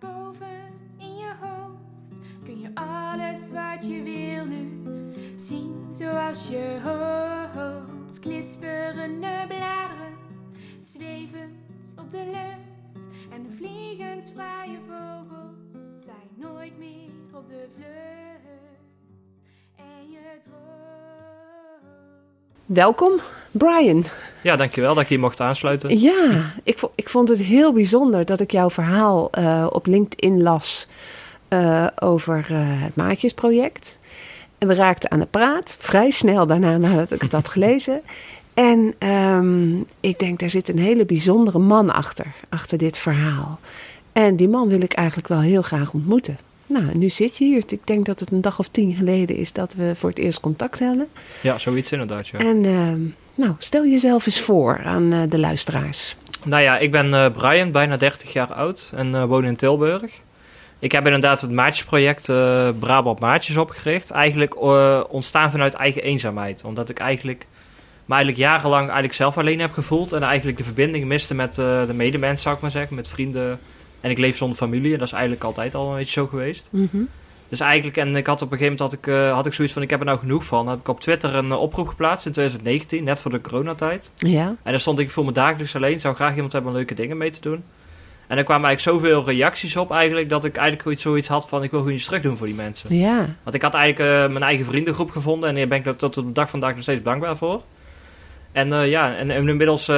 Daarboven in je hoofd, kun je alles wat je wil nu zien zoals je hoopt. Knisperende bladeren, zwevend op de lucht en vliegensvrije vogels zijn nooit meer op de vlucht. En je droomt. Welkom, Brian. Ja, dankjewel dat ik hier mocht aansluiten. Ja, ik, ik vond het heel bijzonder dat ik jouw verhaal eh, op LinkedIn las eh, over eh, het Maatjesproject. En we raakten aan de praat, vrij snel daarna nadat ik het had gelezen. En ehm, ik denk, daar zit een hele bijzondere man achter, achter dit verhaal. En die man wil ik eigenlijk wel heel graag ontmoeten. Nou, nu zit je hier. Ik denk dat het een dag of tien geleden is dat we voor het eerst contact hebben. Ja, zoiets inderdaad, ja. En ehm, nou, stel jezelf eens voor aan eh, de luisteraars. Nou ja, ik ben eh, Brian, bijna 30 jaar oud en eh, woon in Tilburg. Ik heb inderdaad het Maatjesproject eh Brabant Maatjes opgericht. Eigenlijk ontstaan vanuit eigen eenzaamheid. Omdat ik eigenlijk me eigenlijk jarenlang eigenlijk zelf alleen heb gevoeld. En eigenlijk de verbinding miste met de medemens, zou ik maar zeggen. Met vrienden. En ik leef zonder familie. En dat is eigenlijk altijd al een beetje zo geweest. Dus eigenlijk, en ik had op een gegeven moment had ik, eh, had ik zoiets van, ik heb er nou genoeg van. Dan heb ik op Twitter een eh, oproep geplaatst in 2019, net voor de coronatijd. Ja. En dan stond ik voor me dagelijks alleen, zou graag iemand hebben om leuke dingen mee te doen. En er kwamen eigenlijk zoveel reacties op eigenlijk, dat ik eigenlijk zoiets- zoiets had van, ik wil gewoon iets terug doen voor die mensen. Ja. Want ik had eigenlijk eh, mijn eigen vriendengroep gevonden en daar ben ik tot op de dag van vandaag nog steeds dankbaar voor. En ja, en, en inmiddels eh,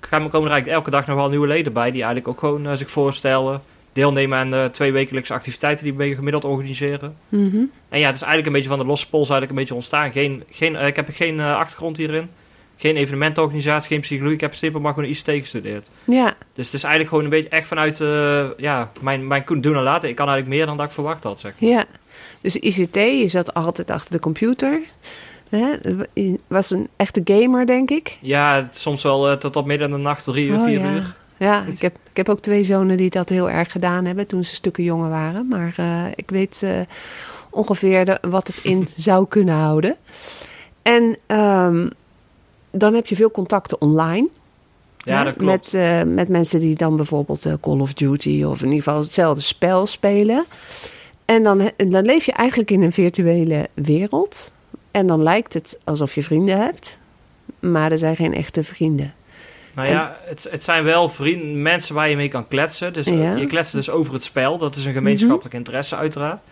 komen er eigenlijk elke dag nog wel nieuwe leden bij, die eigenlijk ook gewoon zich voorstellen. Deelnemen aan de twee wekelijkse activiteiten die we gemiddeld organiseren. Mhm. En ja, het is eigenlijk een beetje van de losse pols eigenlijk een beetje ontstaan. Geen, geen, eh, ik heb geen eh, achtergrond hierin. Geen evenementenorganisatie, geen psychologie. Ik heb simpel maar gewoon ICT gestudeerd. Ja. Dus het is eigenlijk gewoon een beetje echt vanuit eh, ja, mijn, mijn doen en laten. Ik kan eigenlijk meer dan dat ik verwacht had, zeg maar. Ja. Dus ICT, je zat altijd achter de computer. Hè? Was een echte gamer, denk ik. Ja, soms wel tot op midden in de nacht, drie uur, Oh, vier ja. uur. Ja, ik heb, ik heb ook twee zonen die dat heel erg gedaan hebben toen ze stukken jonger waren. Maar eh, ik weet eh, ongeveer de- wat het in zou kunnen houden. En ehm, dan heb je veel contacten online. Ja, hè, dat klopt. Met, eh, met mensen die dan bijvoorbeeld Call of Duty of in ieder geval hetzelfde spel spelen. En dan, dan leef je eigenlijk in een virtuele wereld. En dan lijkt het alsof je vrienden hebt. Maar er zijn geen echte vrienden. Nou ja, het, het zijn wel vrienden, mensen waar je mee kan kletsen. Dus eh, Ja. je kletst dus over het spel. Dat is een gemeenschappelijk interesse uiteraard.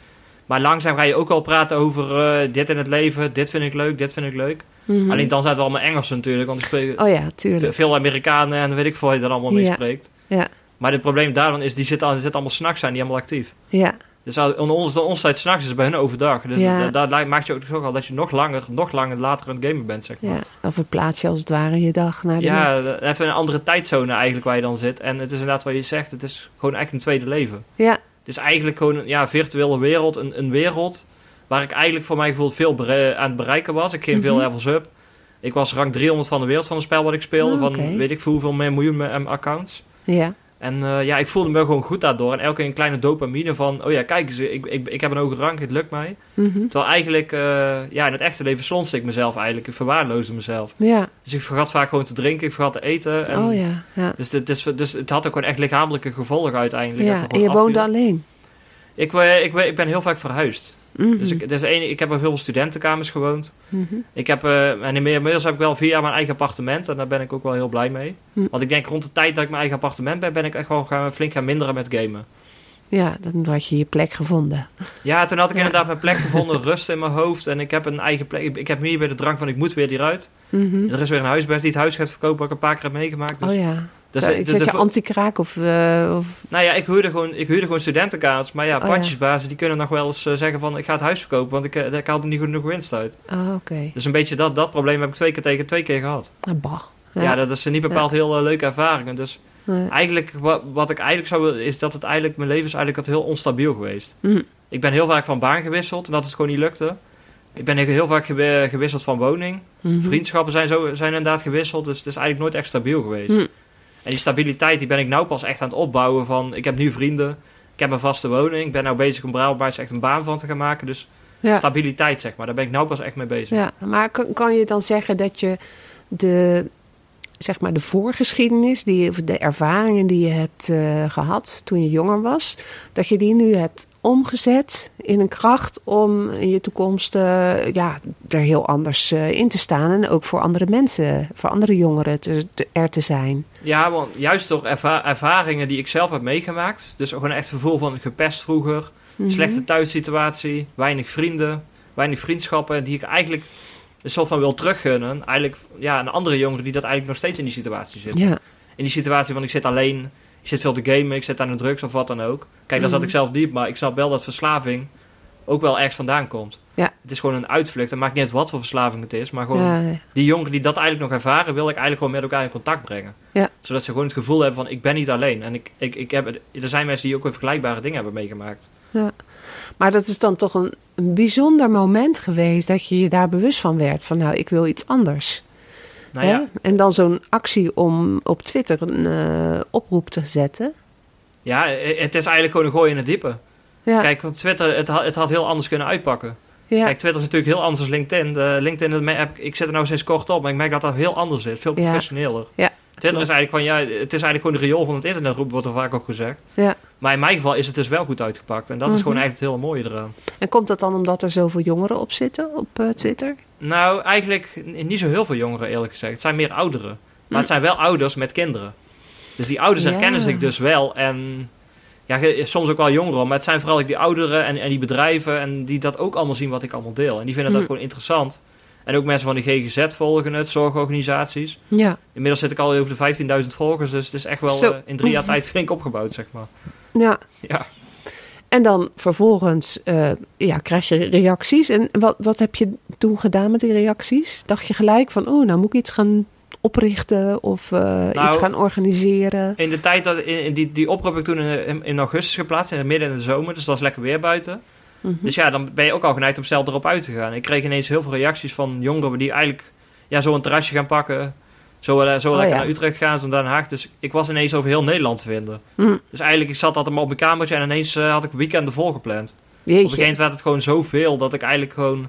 Maar langzaam ga je ook al praten over eh, dit in het leven. Dit vind ik leuk, dit vind ik leuk. Mhm. Alleen dan zijn het allemaal Engels natuurlijk. Want ik spreek Oh ja, tuurlijk. veel Amerikanen en weet ik veel je er allemaal mee Ja. spreekt. Ja. Maar het probleem daarvan is, die zitten, al- die zitten allemaal s'nachts zijn die allemaal actief. Ja, Dus in onze, onze tijd s'nachts is het bij hun overdag. Dus Ja. da- daar lijkt- maakt je ook toch al dat je nog langer, nog langer later aan het gamen bent, zeg maar. ja. Dan verplaats je als het ware je dag naar de Ja, nacht. de- even een andere tijdzone eigenlijk waar je dan zit. En het is inderdaad wat je zegt, het is gewoon echt een tweede leven. Ja, Het is eigenlijk gewoon een ja, virtuele wereld, een, een wereld waar ik eigenlijk voor mijn gevoel veel aan het bereiken was. Ik ging veel Mhm. levels up. Ik was rank 300 van de wereld van een spel wat ik speelde, Ah, van weet ik veel hoeveel meer miljoen eh, accounts. ja. En eh, ja, ik voelde me gewoon goed daardoor. En elke keer een kleine dopamine van, oh ja, kijk eens, ik, ik, ik heb een hoge rank, het lukt mij. Mhm. Terwijl eigenlijk, eh, ja, in het echte leven slonste ik mezelf eigenlijk. Ik verwaarloosde mezelf. Ja, Dus ik vergat vaak gewoon te drinken, ik vergat te eten. En oh ja. ja. dus, het, dus, dus het had ook gewoon echt lichamelijke gevolgen uiteindelijk. ja. En je woonde alleen. Ik, eh, ik, ik ben heel vaak verhuisd. Mhm. Dus ik, is één, ik heb in veel studentenkamers gewoond. Mhm. Ik heb, eh, en inmiddels heb ik wel vier jaar mijn eigen appartement. En daar ben ik ook wel heel blij mee. Hm. Want ik denk rond de tijd dat ik mijn eigen appartement ben, ben ik echt wel gaan, flink gaan minderen met gamen. Ja, dan had je je plek gevonden. Ja, toen had ik Ja. inderdaad mijn plek gevonden, rust in mijn hoofd. En ik heb een eigen plek. Ik, heb meer bij de drang van ik moet weer hieruit. Mhm. Er is weer een huisbest die het huis gaat verkopen, wat ik een paar keer heb meegemaakt. Dus, oh ja. Is dat de- je anti-kraak of... eh, of nou ja, ik huurde gewoon, ik huurde gewoon studentenkamers. Maar ja, Oh ja. die kunnen nog wel eens eh, zeggen van ik ga het huis verkopen, want ik, eh, ik haal er niet genoeg winst uit. oh, oké. Dus een beetje dat, dat probleem heb ik twee keer tegen twee keer gehad. Ah, bah. Ja, dat is niet bepaald heel leuke ervaringen. Dus eigenlijk, wat, wat ik eigenlijk zou willen, is dat het eigenlijk, mijn leven is eigenlijk altijd heel onstabiel geweest. Mhm. Ik ben heel vaak van baan gewisseld, omdat het gewoon niet lukte. Ik ben heel vaak gewi- gewisseld van woning. Mhm. Vriendschappen zijn, zo, zijn inderdaad gewisseld, dus het is eigenlijk nooit echt stabiel geweest. Mhm. En die stabiliteit die ben ik nou pas echt aan het opbouwen van, ik heb nu vrienden, ik heb een vaste woning, ik ben nou bezig om Brabantbaars echt een baan van te gaan maken. Dus Ja. stabiliteit zeg maar, daar ben ik nou pas echt mee bezig. Ja, maar kan, kan je dan zeggen dat je de, zeg maar de voorgeschiedenis, die, of de ervaringen die je hebt eh, gehad toen je jonger was, dat je die nu hebt omgezet in een kracht om in je toekomst eh, ja, er heel anders eh, in te staan en ook voor andere mensen, voor andere jongeren te, te- er te zijn. Ja, want juist door erva- ervaringen die ik zelf heb meegemaakt, dus gewoon echt het gevoel van gepest vroeger, Mhm. slechte thuissituatie, weinig vrienden, weinig vriendschappen, die ik eigenlijk een soort van wil teruggunnen. Eigenlijk ja, een andere jongeren die dat eigenlijk nog steeds in die situatie zitten. Ja, In die situatie van ik zit alleen, ik zit veel te gamen, ik zit aan de drugs of wat dan ook. Kijk, daar zat Mhm. ik zelf diep, maar ik snap wel dat verslaving ook wel ergens vandaan komt. Ja. Het is gewoon een uitvlucht. Het maakt niet uit wat voor verslaving het is, maar gewoon ja, die jongeren die dat eigenlijk nog ervaren, wil ik eigenlijk gewoon met elkaar in contact brengen. Ja. Zodat ze gewoon het gevoel hebben van ik ben niet alleen. En ik, ik, ik heb, er zijn mensen die ook weer vergelijkbare dingen hebben meegemaakt. Maar dat is dan toch een, een bijzonder moment geweest dat je je daar bewust van werd. Van nou, ik wil iets anders. Nou ja, En dan zo'n actie om op Twitter een eh, oproep te zetten. ja, eh, het is eigenlijk gewoon een gooi in het diepe. Ja, Kijk, want Twitter, het, had- het had heel anders kunnen uitpakken. ja, Kijk, Twitter is natuurlijk heel anders dan LinkedIn. De LinkedIn, ik zit er nou sinds kort op, maar ik merk dat dat heel anders is. Veel professioneler. Ja, Twitter is eigenlijk van, ja, het is eigenlijk gewoon de riool van het internet, wordt er vaak ook gezegd. ja. Maar in mijn geval is het dus wel goed uitgepakt. En dat is Mhm. gewoon eigenlijk het hele mooie eraan. En komt dat dan omdat er zoveel jongeren op zitten op eh, Twitter? Nou, eigenlijk niet zo heel veel jongeren eerlijk gezegd. Het zijn meer ouderen. Maar het zijn wel ouders met kinderen. Dus die ouders Ja. herkennen zich dus wel. En ja, soms ook wel jongeren. Maar het zijn vooral die ouderen en, en die bedrijven. En die dat ook allemaal zien wat ik allemaal deel. En die vinden dat Hm. gewoon interessant. En ook mensen van de GGZ volgen het, zorgorganisaties. Ja, Inmiddels zit ik al over de 15.000 volgers. Dus het is echt wel eh, in drie jaar tijd flink opgebouwd, zeg maar. ja. Ja. En dan vervolgens eh, ja, krijg je reacties. En wat, wat heb je toen gedaan met die reacties? Dacht je gelijk van, oh, nou moet ik iets gaan oprichten of eh, Nou, iets gaan organiseren? In de tijd dat in, in die, die oproep heb ik toen in, in augustus geplaatst, in het midden in de zomer. Dus dat was lekker weer buiten. Mhm. Dus ja, dan ben je ook al geneigd om zelf erop uit te gaan. Ik kreeg ineens heel veel reacties van jongeren die eigenlijk ja, zo een terrasje gaan pakken. Zo, eh, zo Oh, lekker ja. naar Utrecht gaan, zo naar Den Haag. Dus ik was ineens over heel Nederland te vinden. Hm, Dus eigenlijk, ik zat altijd maar op mijn kamertje en ineens eh, had ik weekenden volgepland. Op een gegeven moment werd het gewoon zoveel dat ik eigenlijk gewoon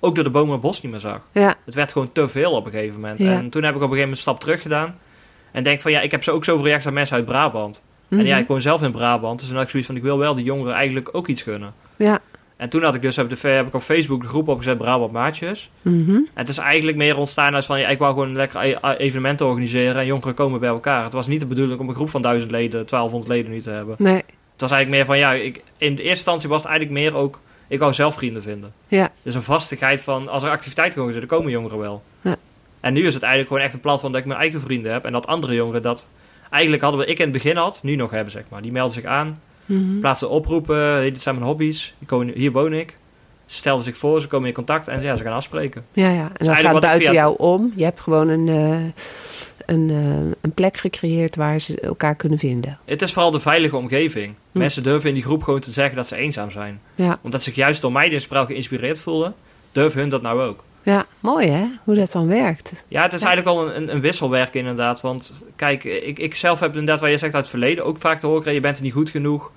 ook door de bomen het bos niet meer zag. Ja, Het werd gewoon te veel op een gegeven moment. Ja. En toen heb ik op een gegeven moment een stap terug gedaan. En denk van ja, ik heb zo ook zoveel reacties aan mensen uit Brabant. En ja, Mhm. ik woon zelf in Brabant. Dus toen had ik zoiets van, ik wil wel die jongeren eigenlijk ook iets gunnen. Ja. En toen had ik dus op, de, heb ik op Facebook de groep opgezet Brabant Maatjes. Mhm. En het is eigenlijk meer ontstaan als van, ja, ik wou gewoon lekker e- e- evenementen organiseren en jongeren komen bij elkaar. Het was niet de bedoeling om een groep van duizend leden, 1200 leden nu te hebben. Nee, Het was eigenlijk meer van, ja, ik, in de eerste instantie was het eigenlijk meer ook, ik wou zelf vrienden vinden. ja. Dus een vastigheid van, als er activiteiten komen zitten, komen jongeren wel. Ja. En nu is het eigenlijk gewoon echt een platform dat ik mijn eigen vrienden heb. En dat andere jongeren dat eigenlijk hadden we, ik in het begin had, nu nog hebben, zeg maar. Die melden zich aan, Mhm. plaatsen oproepen, dit zijn mijn hobby's, hier, woon ik. Ze stelden zich voor, ze komen in contact en ja, ze gaan afspreken. Ja, ja. En dan eigenlijk gaat buiten via- jou om. Je hebt gewoon een, eh, een, eh, een plek gecreëerd waar ze elkaar kunnen vinden. Het is vooral de veilige omgeving. Hm. Mensen durven in die groep gewoon te zeggen dat ze eenzaam zijn. Ja, Omdat ze zich juist door mij dit spel geïnspireerd voelen, durven hun dat nou ook. ja. mooi hè, hoe dat dan werkt. Ja, het is Ja. eigenlijk wel een, een, wisselwerk inderdaad. Want kijk, ik, ik zelf heb inderdaad, wat je zegt uit het verleden, ook vaak te horen, je bent er niet goed genoeg.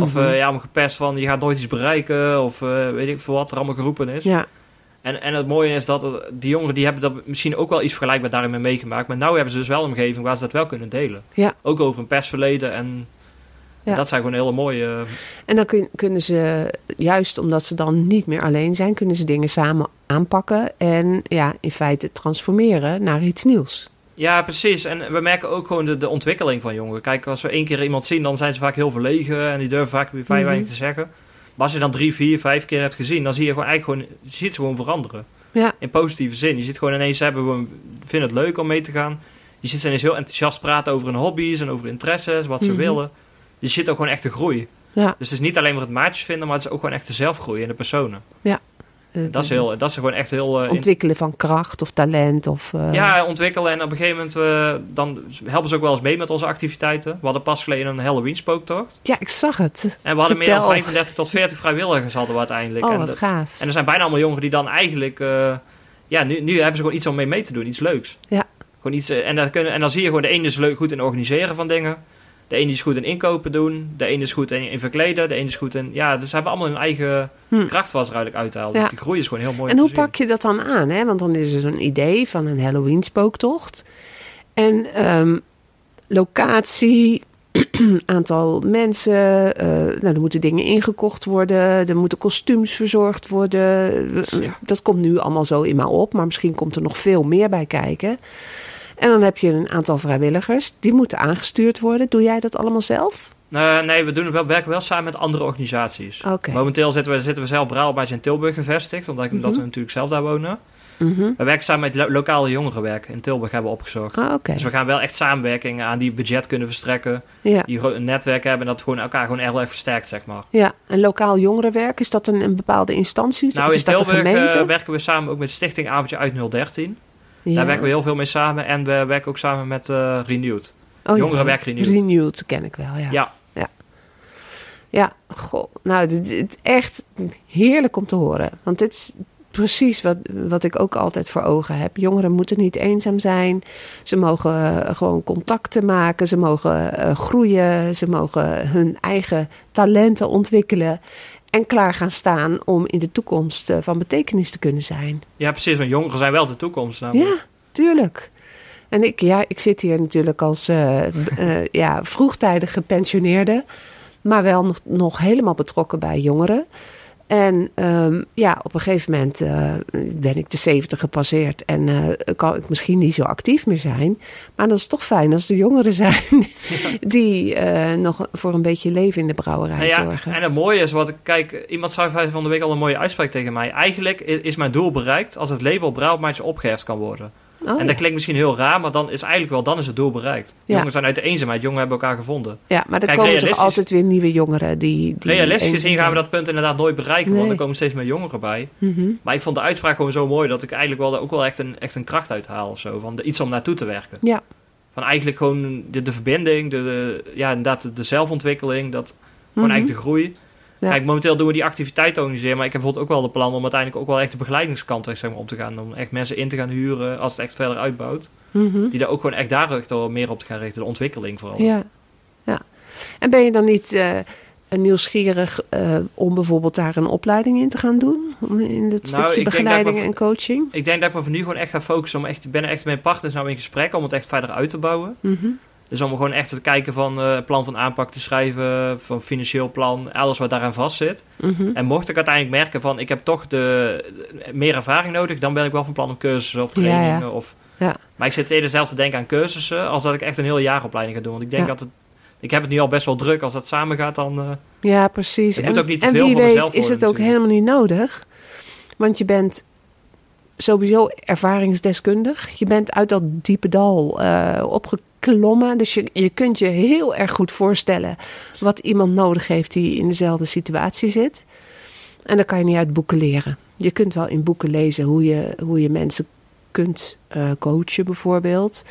Of eh, ja, om gepest van, je gaat nooit iets bereiken. Of eh, weet ik veel wat er allemaal geroepen is. ja. En, en het mooie is dat er- die jongeren die hebben dat misschien ook wel iets vergelijkbaar daarin mee meegemaakt. Maar nu hebben ze dus wel een omgeving waar ze dat wel kunnen delen. Ja. Ook over een persverleden. En Ja. Dat zijn gewoon hele mooie... En dan kun- kunnen ze, juist omdat ze dan niet meer alleen zijn, kunnen ze dingen samen aanpakken en ja, in feite transformeren naar iets nieuws. Ja, precies. En we merken ook gewoon de, de ontwikkeling van jongeren. Kijk, als we één keer iemand zien, dan zijn ze vaak heel verlegen en die durven vaak weer vrij Mhm. weinig te zeggen. Maar als je dan drie, vier, vijf keer hebt gezien, dan zie je gewoon eigenlijk gewoon, je ziet ze gewoon veranderen. Ja. In positieve zin. Je ziet gewoon ineens, ze hebben gewoon, vinden het leuk om mee te gaan. Je ziet ze ineens heel enthousiast praten over hun hobby's en over interesses, wat ze Mhm. willen. Je ziet ook gewoon echt de groei. Ja. Dus het is niet alleen maar het maatjes vinden, maar het is ook gewoon echt de zelfgroei in de personen. Het Dat is, heel, dat is gewoon echt heel... eh, ontwikkelen van kracht of talent of eh, ja, ontwikkelen. En op een gegeven moment eh, dan helpen ze ook wel eens mee met onze activiteiten. We hadden pas geleden een Halloween spooktocht. ja, ik zag het. En we hadden meer dan Vertel. 35 tot 40 vrijwilligers hadden we uiteindelijk. Oh, en, wat gaaf. en er zijn bijna allemaal jongeren die dan eigenlijk... eh, ja, nu, nu hebben ze gewoon iets om mee mee te doen. Iets leuks. Ja. Gewoon iets, eh, en, dan kunnen, en dan zie je gewoon de ene is leuk, goed in organiseren van dingen. De ene is goed in inkopen doen. De ene is goed in, in verkleden. De ene is goed in... Ja, dus ze hebben allemaal hun eigen Hm. kracht was er eigenlijk uit te halen. Ja. Dus die groei is gewoon heel mooi En hoe zien. pak je dat dan aan? Hè? Want dan is er zo'n idee van een Halloween spooktocht. En ehm, locatie, aantal mensen, eh, nou, er moeten dingen ingekocht worden, er moeten kostuums verzorgd worden. Ja. Dat komt nu allemaal zo in maar op, maar misschien komt er nog veel meer bij kijken. En dan heb je een aantal vrijwilligers, die moeten aangestuurd worden. Doe jij dat allemaal zelf? Eh, nee, we doen het wel, werken wel samen met andere organisaties. Oké. Momenteel zitten we, zitten we zelf Brabant in Tilburg gevestigd, omdat, omdat we natuurlijk zelf daar wonen. Mhm. We werken samen met lo- lokale jongerenwerk in Tilburg hebben we opgezocht. Ah. Dus we gaan wel echt samenwerking aan die budget kunnen verstrekken, Ja. die een netwerk hebben en dat gewoon elkaar gewoon erg versterkt, zeg maar. ja, en lokaal jongerenwerk, is dat een, een bepaalde instantie? Nou, in is dat de Tilburg eh, werken we samen ook met Stichting Avondje uit 013. Ja. Daar werken we heel veel mee samen en we werken ook samen met eh, Renewed. Oh, ja. Jongerenwerk Renewed. Renewed ken ik wel, ja. Ja. Ja, goh. Nou, dit, dit- echt heerlijk om te horen. Want dit is precies wat, wat ik ook altijd voor ogen heb. Jongeren moeten niet eenzaam zijn. Ze mogen eh, gewoon contacten maken. Ze mogen eh, groeien. Ze mogen hun eigen talenten ontwikkelen. En klaar gaan staan om in de toekomst eh, van betekenis te kunnen zijn. ja, precies, want jongeren zijn wel de toekomst. namelijk. Ja, tuurlijk. En ik, ja, ik zit hier natuurlijk als eh, eh, ja, vroegtijdig gepensioneerde, maar wel nog, nog helemaal betrokken bij jongeren. En ehm, ja, op een gegeven moment eh, ben ik de 70 gepasseerd en eh, kan ik misschien niet zo actief meer zijn. Maar dat is toch fijn als er jongeren zijn die eh, nog voor een beetje leven in de brouwerij Nou ja, zorgen. en het mooie is, wat ik kijk, iemand zei van de week al een mooie uitspraak tegen mij. Eigenlijk is mijn doel bereikt als het label Brabantmaatje opgeheft kan worden. Oh, en dat klinkt misschien heel raar, maar dan is eigenlijk wel dan is het doel bereikt. Jongeren zijn uit de eenzaamheid, jongeren hebben elkaar gevonden. ja, maar er Kijk, komen toch altijd weer nieuwe jongeren die. die Realistisch gezien gaan we dat punt inderdaad nooit bereiken, want er komen steeds meer jongeren bij. Mhm. Maar ik vond de uitspraak gewoon zo mooi dat ik eigenlijk wel ook wel echt een, echt een kracht uithaal of zo. Van de, iets om naartoe te werken. Ja. Van eigenlijk gewoon de, de verbinding, de, de- ja, inderdaad de, de zelfontwikkeling, dat, gewoon Mhm. eigenlijk de groei. Ja. Kijk, momenteel doen we die activiteiten organiseren, maar ik heb bijvoorbeeld ook wel de plan om uiteindelijk ook wel echt de begeleidingskant zeg maar, om te gaan. Om echt mensen in te gaan huren als het echt verder uitbouwt. Mhm. Die daar ook gewoon echt daar echt meer op te gaan richten. De ontwikkeling vooral. Ja, ja. En ben je dan niet eh, nieuwsgierig eh, om bijvoorbeeld daar een opleiding in te gaan doen? In het Nou, stukje begeleiding en coaching? Ik denk dat ik me voor nu gewoon echt ga focussen om echt, ik ben echt met mijn partners nou in gesprek om het echt verder uit te bouwen. Mhm. Dus om gewoon echt te kijken van eh plan van aanpak te schrijven, van financieel plan, alles wat daaraan vast zit. Mhm. En mocht ik uiteindelijk merken van ik heb toch de, de- meer ervaring nodig, dan ben ik wel van plan om cursussen of Ja, ja. trainingen. Of, Ja. Maar ik zit eerder zelf te denken aan cursussen als dat ik echt een hele jaaropleiding ga doen. Want ik denk dat het, ik heb het nu al best wel druk. Als dat samen gaat, dan eh, Ja, precies. Het en moet ook niet te veel weet mezelf is worden het ook natuurlijk. helemaal niet nodig. Want je bent sowieso ervaringsdeskundig. Je bent uit dat diepe dal eh, Dus je, je kunt je heel erg goed voorstellen wat iemand nodig heeft die in dezelfde situatie zit. En dat kan je niet uit boeken leren. Je kunt wel in boeken lezen hoe je, hoe je mensen kunt eh, coachen bijvoorbeeld.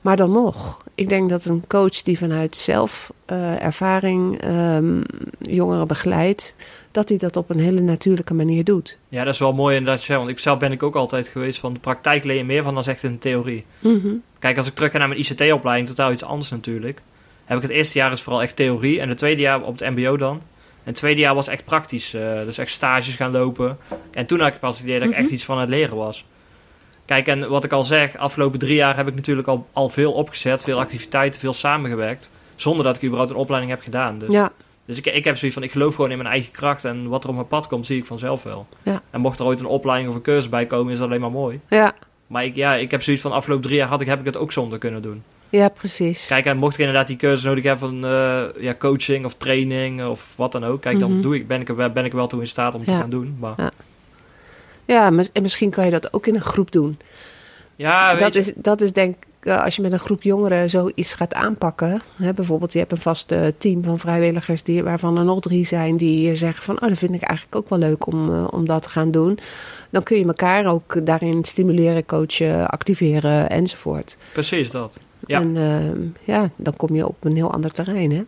Maar dan nog, ik denk dat een coach die vanuit zelf eh, ervaring ehm, jongeren begeleidt, dat hij dat op een hele natuurlijke manier doet. ja, dat is wel mooi inderdaad. Want ik zelf ben ik ook altijd geweest van de praktijk leer je meer van dan echt in de theorie. Mhm. Kijk, als ik terug ga naar mijn ICT-opleiding, totaal iets anders natuurlijk. Heb ik het eerste jaar is vooral echt theorie. En het tweede jaar op het mbo dan. En het tweede jaar was echt praktisch. eh, dus echt stages gaan lopen. En toen had ik pas het idee dat ik Mhm. echt iets van het leren was. Kijk, en wat ik al zeg, afgelopen drie jaar heb ik natuurlijk al, al veel opgezet. Veel activiteiten, veel samengewerkt. Zonder dat ik überhaupt een opleiding heb gedaan. Dus, Ja, dus ik, ik heb zoiets van, ik geloof gewoon in mijn eigen kracht. En wat er op mijn pad komt, zie ik vanzelf wel. Ja. En mocht er ooit een opleiding of een cursus bij komen, is dat alleen maar mooi. ja, Maar ik, ja, ik heb zoiets van, afgelopen drie jaar had ik, heb ik het ook zonder kunnen doen. ja, precies. Kijk, en mocht ik inderdaad die cursus nodig hebben van eh, ja, coaching of training of wat dan ook. Kijk, dan Mhm. doe ik, ben, ik er, wel- ben ik er wel toe in staat om te gaan doen. Maar Ja. Ja, en misschien kan je dat ook in een groep doen. ja, weet dat, is, dat is denk ik, als je met een groep jongeren zoiets gaat aanpakken. Hè, bijvoorbeeld, je hebt een vast eh, team van vrijwilligers die, waarvan er nog drie zijn die zeggen van, oh, dat vind ik eigenlijk ook wel leuk om, eh, om dat te gaan doen. Dan kun je elkaar ook daarin stimuleren, coachen, activeren enzovoort. precies dat. Ja. En ja, dan kom je op een heel ander terrein, hè.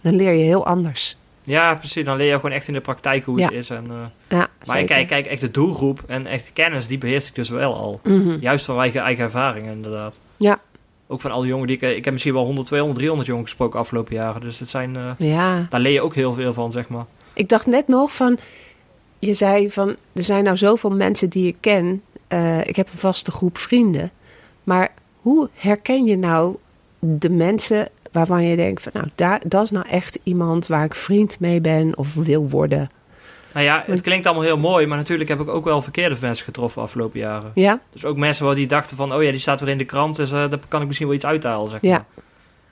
Dan leer je heel anders. Ja, precies. Dan leer je gewoon echt in de praktijk hoe het Ja. is. En, eh, Ja, maar kijk, kijk, echt de doelgroep en echt de kennis, die beheers ik dus wel al. Mhm. Juist van eigen, eigen ervaring inderdaad. Ja. Ook van alle jongen die ik... Ik heb misschien wel 100, 200, 300 jongen gesproken afgelopen jaren. Dus het zijn, eh, Ja, daar leer je ook heel veel van, zeg maar. ik dacht net nog van... Je zei van, er zijn nou zoveel mensen die ik ken. Eh, ik heb een vaste groep vrienden. Maar hoe herken je nou de mensen waarvan je denkt van... Nou, daar, dat is nou echt iemand waar ik vriend mee ben of wil worden. Nou ja, het klinkt allemaal heel mooi, maar natuurlijk heb ik ook wel verkeerde mensen getroffen afgelopen jaren. Ja? Dus ook mensen waar die dachten van, oh ja, die staat weer in de krant, dus eh, daar kan ik misschien wel iets uithalen, zeg maar. Ja.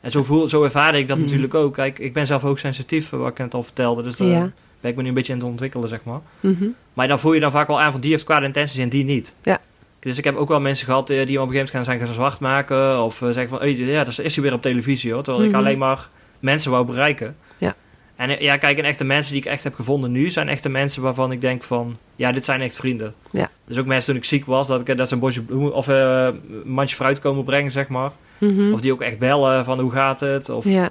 En zo, voel, zo ervaarde ik dat Mhm. natuurlijk ook. Kijk, ik ben zelf ook sensitief, wat ik net al vertelde, dus daar Ja. ben ik me nu een beetje in het ontwikkelen, zeg maar. Mhm. Maar dan voel je dan vaak wel aan van die heeft kwade intenties en die niet. Ja. Dus ik heb ook wel mensen gehad eh, die op een gegeven moment gaan zijn gaan zwart maken. Of eh, zeggen van, hey, ja, dat is hij weer op televisie hoor. Terwijl Mhm. ik alleen maar mensen wou bereiken. En eh, ja, kijk, en echte mensen die ik echt heb gevonden nu... zijn echte mensen waarvan ik denk van... Ja, dit zijn echt vrienden. Ja. Dus ook mensen toen ik ziek was... dat, ik, dat ze een bosje bloemen of eh, een mandje fruit komen brengen, zeg maar. Mhm. Of die ook echt bellen van hoe gaat het. Of, Ja.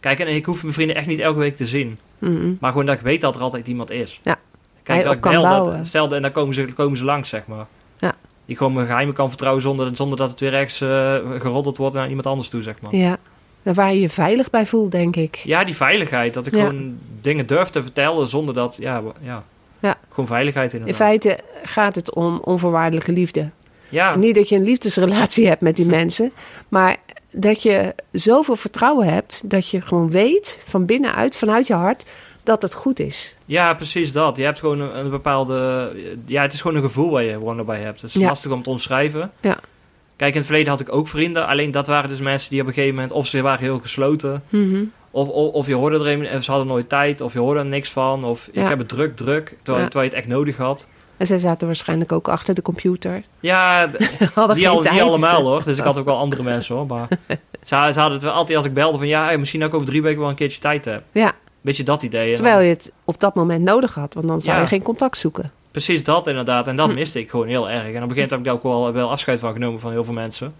Kijk, en ik hoef mijn vrienden echt niet elke week te zien. Mhm. Maar gewoon dat ik weet dat er altijd iemand is. Ja. Kijk, Hij dat ik bel, dat, stel, en dan komen ze, komen ze langs, zeg maar. Ja. Die gewoon mijn geheimen kan vertrouwen zonder, zonder dat het weer ergens eh, geroddeld wordt naar iemand anders toe, zeg maar. Ja. Waar je je veilig bij voelt, denk ik. Ja, die veiligheid. Dat ik Ja. gewoon dingen durf te vertellen zonder dat... Ja, ja. Ja. Gewoon veiligheid In inderdaad. feite gaat het om onvoorwaardelijke liefde. Ja, Niet dat je een liefdesrelatie hebt met die mensen, maar dat je zoveel vertrouwen hebt dat je gewoon weet van binnenuit, vanuit je hart, dat het goed is. ja, precies dat. Je hebt gewoon een, een bepaalde... Ja, het is gewoon een gevoel waar je gewoon erbij hebt. Het is Ja. lastig om te omschrijven. Ja. Kijk, in het verleden had ik ook vrienden. Alleen dat waren dus mensen die op een gegeven moment... Of ze waren heel gesloten... Of, of, of je hoorde er een, en ze hadden nooit tijd, of je hoorde er niks van, of Ja. ik heb het druk, druk, terwijl, je het echt nodig had. En zij zaten waarschijnlijk ook achter de computer. Ja, d- Hadden niet, geen al, niet tijd. allemaal hoor, dus ik had ook wel andere mensen hoor. Maar ze, ze hadden het wel altijd als ik belde van ja, misschien ik over drie weken wel een keertje tijd heb. Ja, Beetje dat idee. Terwijl je het op dat moment nodig had, want dan zou Ja. je geen contact zoeken. Precies dat inderdaad, en dat Hm. miste ik gewoon heel erg. En op een gegeven moment heb ik daar ook wel, wel afscheid van genomen van heel veel mensen.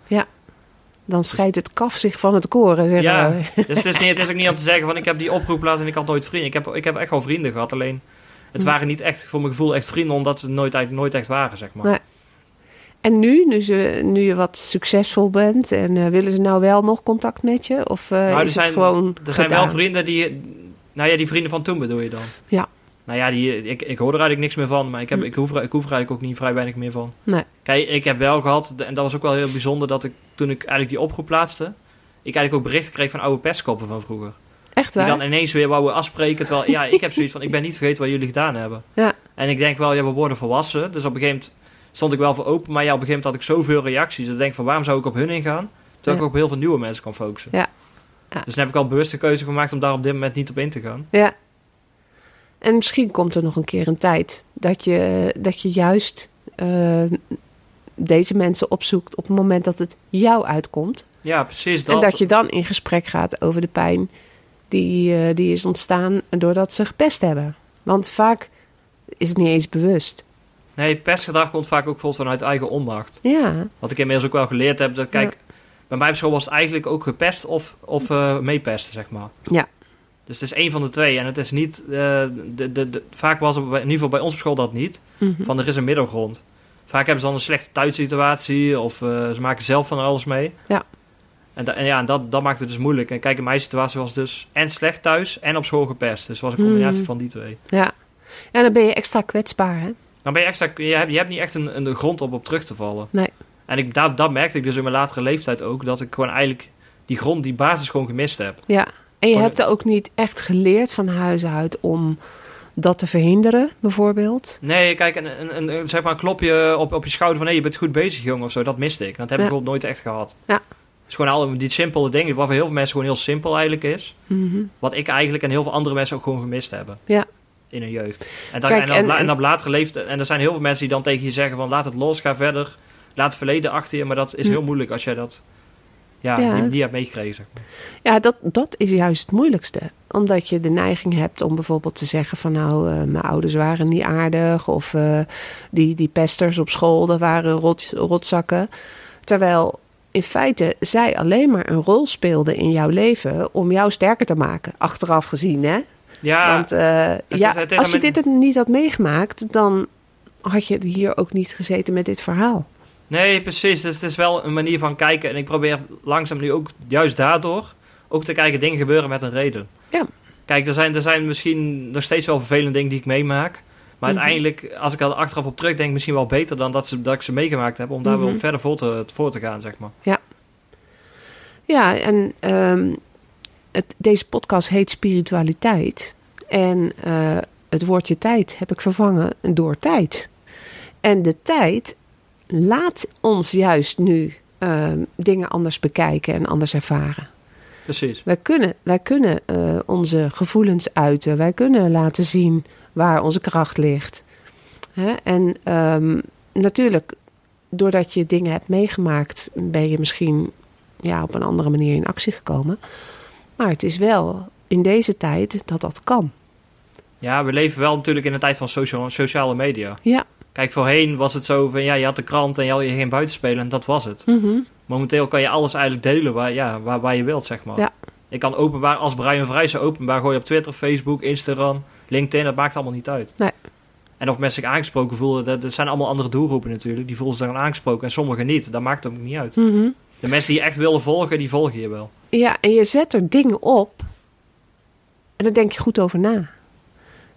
Dan scheidt het kaf zich van het koren. Zeggen Ja. Dus het is, niet, het is ook niet om te zeggen van ik heb die oproep laten en ik had nooit vrienden. Ik heb, ik heb echt wel vrienden gehad, alleen het Hm. waren niet echt voor mijn gevoel echt vrienden, omdat ze nooit, eigenlijk nooit echt waren, zeg maar. Nee. En nu, nu, ze, nu je wat succesvol bent, en eh, willen ze nou wel nog contact met je? Of eh, Nou, is zijn- het gewoon Er zijn wel vrienden die... Nou ja, die vrienden van toen bedoel je dan? Ja. Nou ja, die, ik, ik hoor er eigenlijk niks meer van. Maar ik, heb, Hm. ik, hoef, er- ik hoef er eigenlijk ook niet vrij weinig meer van. Nee. Kijk, ik heb wel gehad... En dat was ook wel heel bijzonder dat ik... Toen ik eigenlijk die oproep plaatste... Ik eigenlijk ook berichten kreeg van oude pestkoppen van vroeger. Echt Die waar? dan ineens weer wouden afspreken. Terwijl, ja, ik heb zoiets van... Ik ben niet vergeten wat jullie gedaan hebben. Ja. En ik denk wel, ja, we worden volwassen. Dus op een gegeven moment stond ik wel voor open. Maar ja, op een gegeven moment had ik zoveel reacties. Dat ik denk van, waarom zou ik op hun ingaan? Terwijl Ja. ik op heel veel nieuwe mensen kan focussen. Ja. Ja. Dus dan heb ik al bewust de keuze gemaakt om daar op dit moment niet op in te gaan. Ja. En misschien komt er nog een keer een tijd dat je, dat je juist eh, deze mensen opzoekt op het moment dat het jou uitkomt. Ja, precies dat. En dat je dan in gesprek gaat over de pijn die, eh, die is ontstaan doordat ze gepest hebben. Want vaak is het niet eens bewust. Nee, pestgedrag komt vaak ook voort vanuit eigen onmacht. Ja, Wat ik inmiddels ook wel geleerd heb. Dat, kijk, bij mij op school was het eigenlijk ook gepest of, of meepesten, zeg maar. Ja. Dus het is één van de twee. En het is niet... eh, de, de, de, vaak was het bij- in ieder geval bij ons op school dat niet. Mhm. Van er is een middelgrond. Vaak hebben ze dan een slechte thuissituatie. Of eh, ze maken zelf van alles mee. Ja. En, da- en ja, en dat, dat maakt het dus moeilijk. En kijk, in mijn situatie was het dus en slecht thuis en op school gepest. Dus het was een combinatie Mhm. van die twee. ja. En dan ben je extra kwetsbaar, hè? Dan ben je extra... Je hebt, je hebt niet echt een, een grond op op terug te vallen. Nee. En ik, dat, dat merkte ik dus in mijn latere leeftijd ook. Dat ik gewoon eigenlijk die grond, die basis gewoon gemist heb. Ja. En je hebt er ook niet echt geleerd van huis uit om dat te verhinderen, bijvoorbeeld. Nee, kijk, een, een, zeg maar een klopje op, op je schouder van... hé, je bent goed bezig, jongen, of zo. Dat miste ik. Dat heb ik bijvoorbeeld nooit echt gehad. Ja. Het is gewoon al die simpele dingen... wat voor heel veel mensen gewoon heel simpel eigenlijk is. Mhm. Wat ik eigenlijk en heel veel andere mensen ook gewoon gemist hebben. Ja. In hun jeugd. En, dan, Kijk, en, dan, en- la- en en- op latere leeftijd... En er zijn heel veel mensen die dan tegen je zeggen van... laat het los, ga verder. Laat het verleden achter je. Maar dat is Hm. heel moeilijk als jij dat... Ja, Ja. Niet, niet hebt meegekregen. Ja, dat, dat is juist het moeilijkste. Omdat je de neiging hebt om bijvoorbeeld te zeggen van nou, eh, mijn ouders waren niet aardig. Of eh, die, die pesters op school, dat waren rot, rotzakken. Terwijl in feite zij alleen maar een rol speelden in jouw leven om jou sterker te maken. Achteraf gezien, hè? Ja, Want eh, ja, als je dit niet had meegemaakt, dan had je hier ook niet gezeten met dit verhaal. Nee, precies. Dus het is wel een manier van kijken. En ik probeer langzaam nu ook juist daardoor ook te kijken, dingen gebeuren met een reden. Ja. Kijk, er zijn, er zijn misschien nog steeds wel vervelende dingen die ik meemaak. Maar Mhm. uiteindelijk, als ik er achteraf op terugdenk, misschien wel beter dan dat, ze, dat ik ze meegemaakt heb. Om daar Mhm. wel verder voor te, voor te gaan, zeg maar. Ja, en ehm, het, deze podcast heet Spiritualiteit. En eh, het woordje tijd heb ik vervangen door tijd. En de tijd laat ons juist nu ehm, dingen anders bekijken en anders ervaren. Precies. Wij kunnen, wij kunnen eh, onze gevoelens uiten. Wij kunnen laten zien waar onze kracht ligt. Hè? En ehm, natuurlijk, doordat je dingen hebt meegemaakt, ben je misschien ja, op een andere manier in actie gekomen. Maar het is wel in deze tijd dat dat kan. Ja, we leven wel natuurlijk in een tijd van social, sociale media. Ja. Kijk, voorheen was het zo van, ja, je had de krant en je had je geen buitenspelen en dat was het. Mhm. Momenteel kan je alles eigenlijk delen waar, ja, waar, waar je wilt, zeg maar. Ja. Ik kan openbaar, als Brian Vrij zou openbaar gooien op Twitter, Facebook, Instagram, LinkedIn, dat maakt allemaal niet uit. Nee. En of mensen zich aangesproken voelen, dat, dat zijn allemaal andere doelgroepen natuurlijk. Die voelen zich dan aangesproken en sommigen niet. Dat maakt ook niet uit. Mhm. De mensen die je echt willen volgen, die volgen je wel. Ja, en je zet er dingen op en daar denk je goed over na.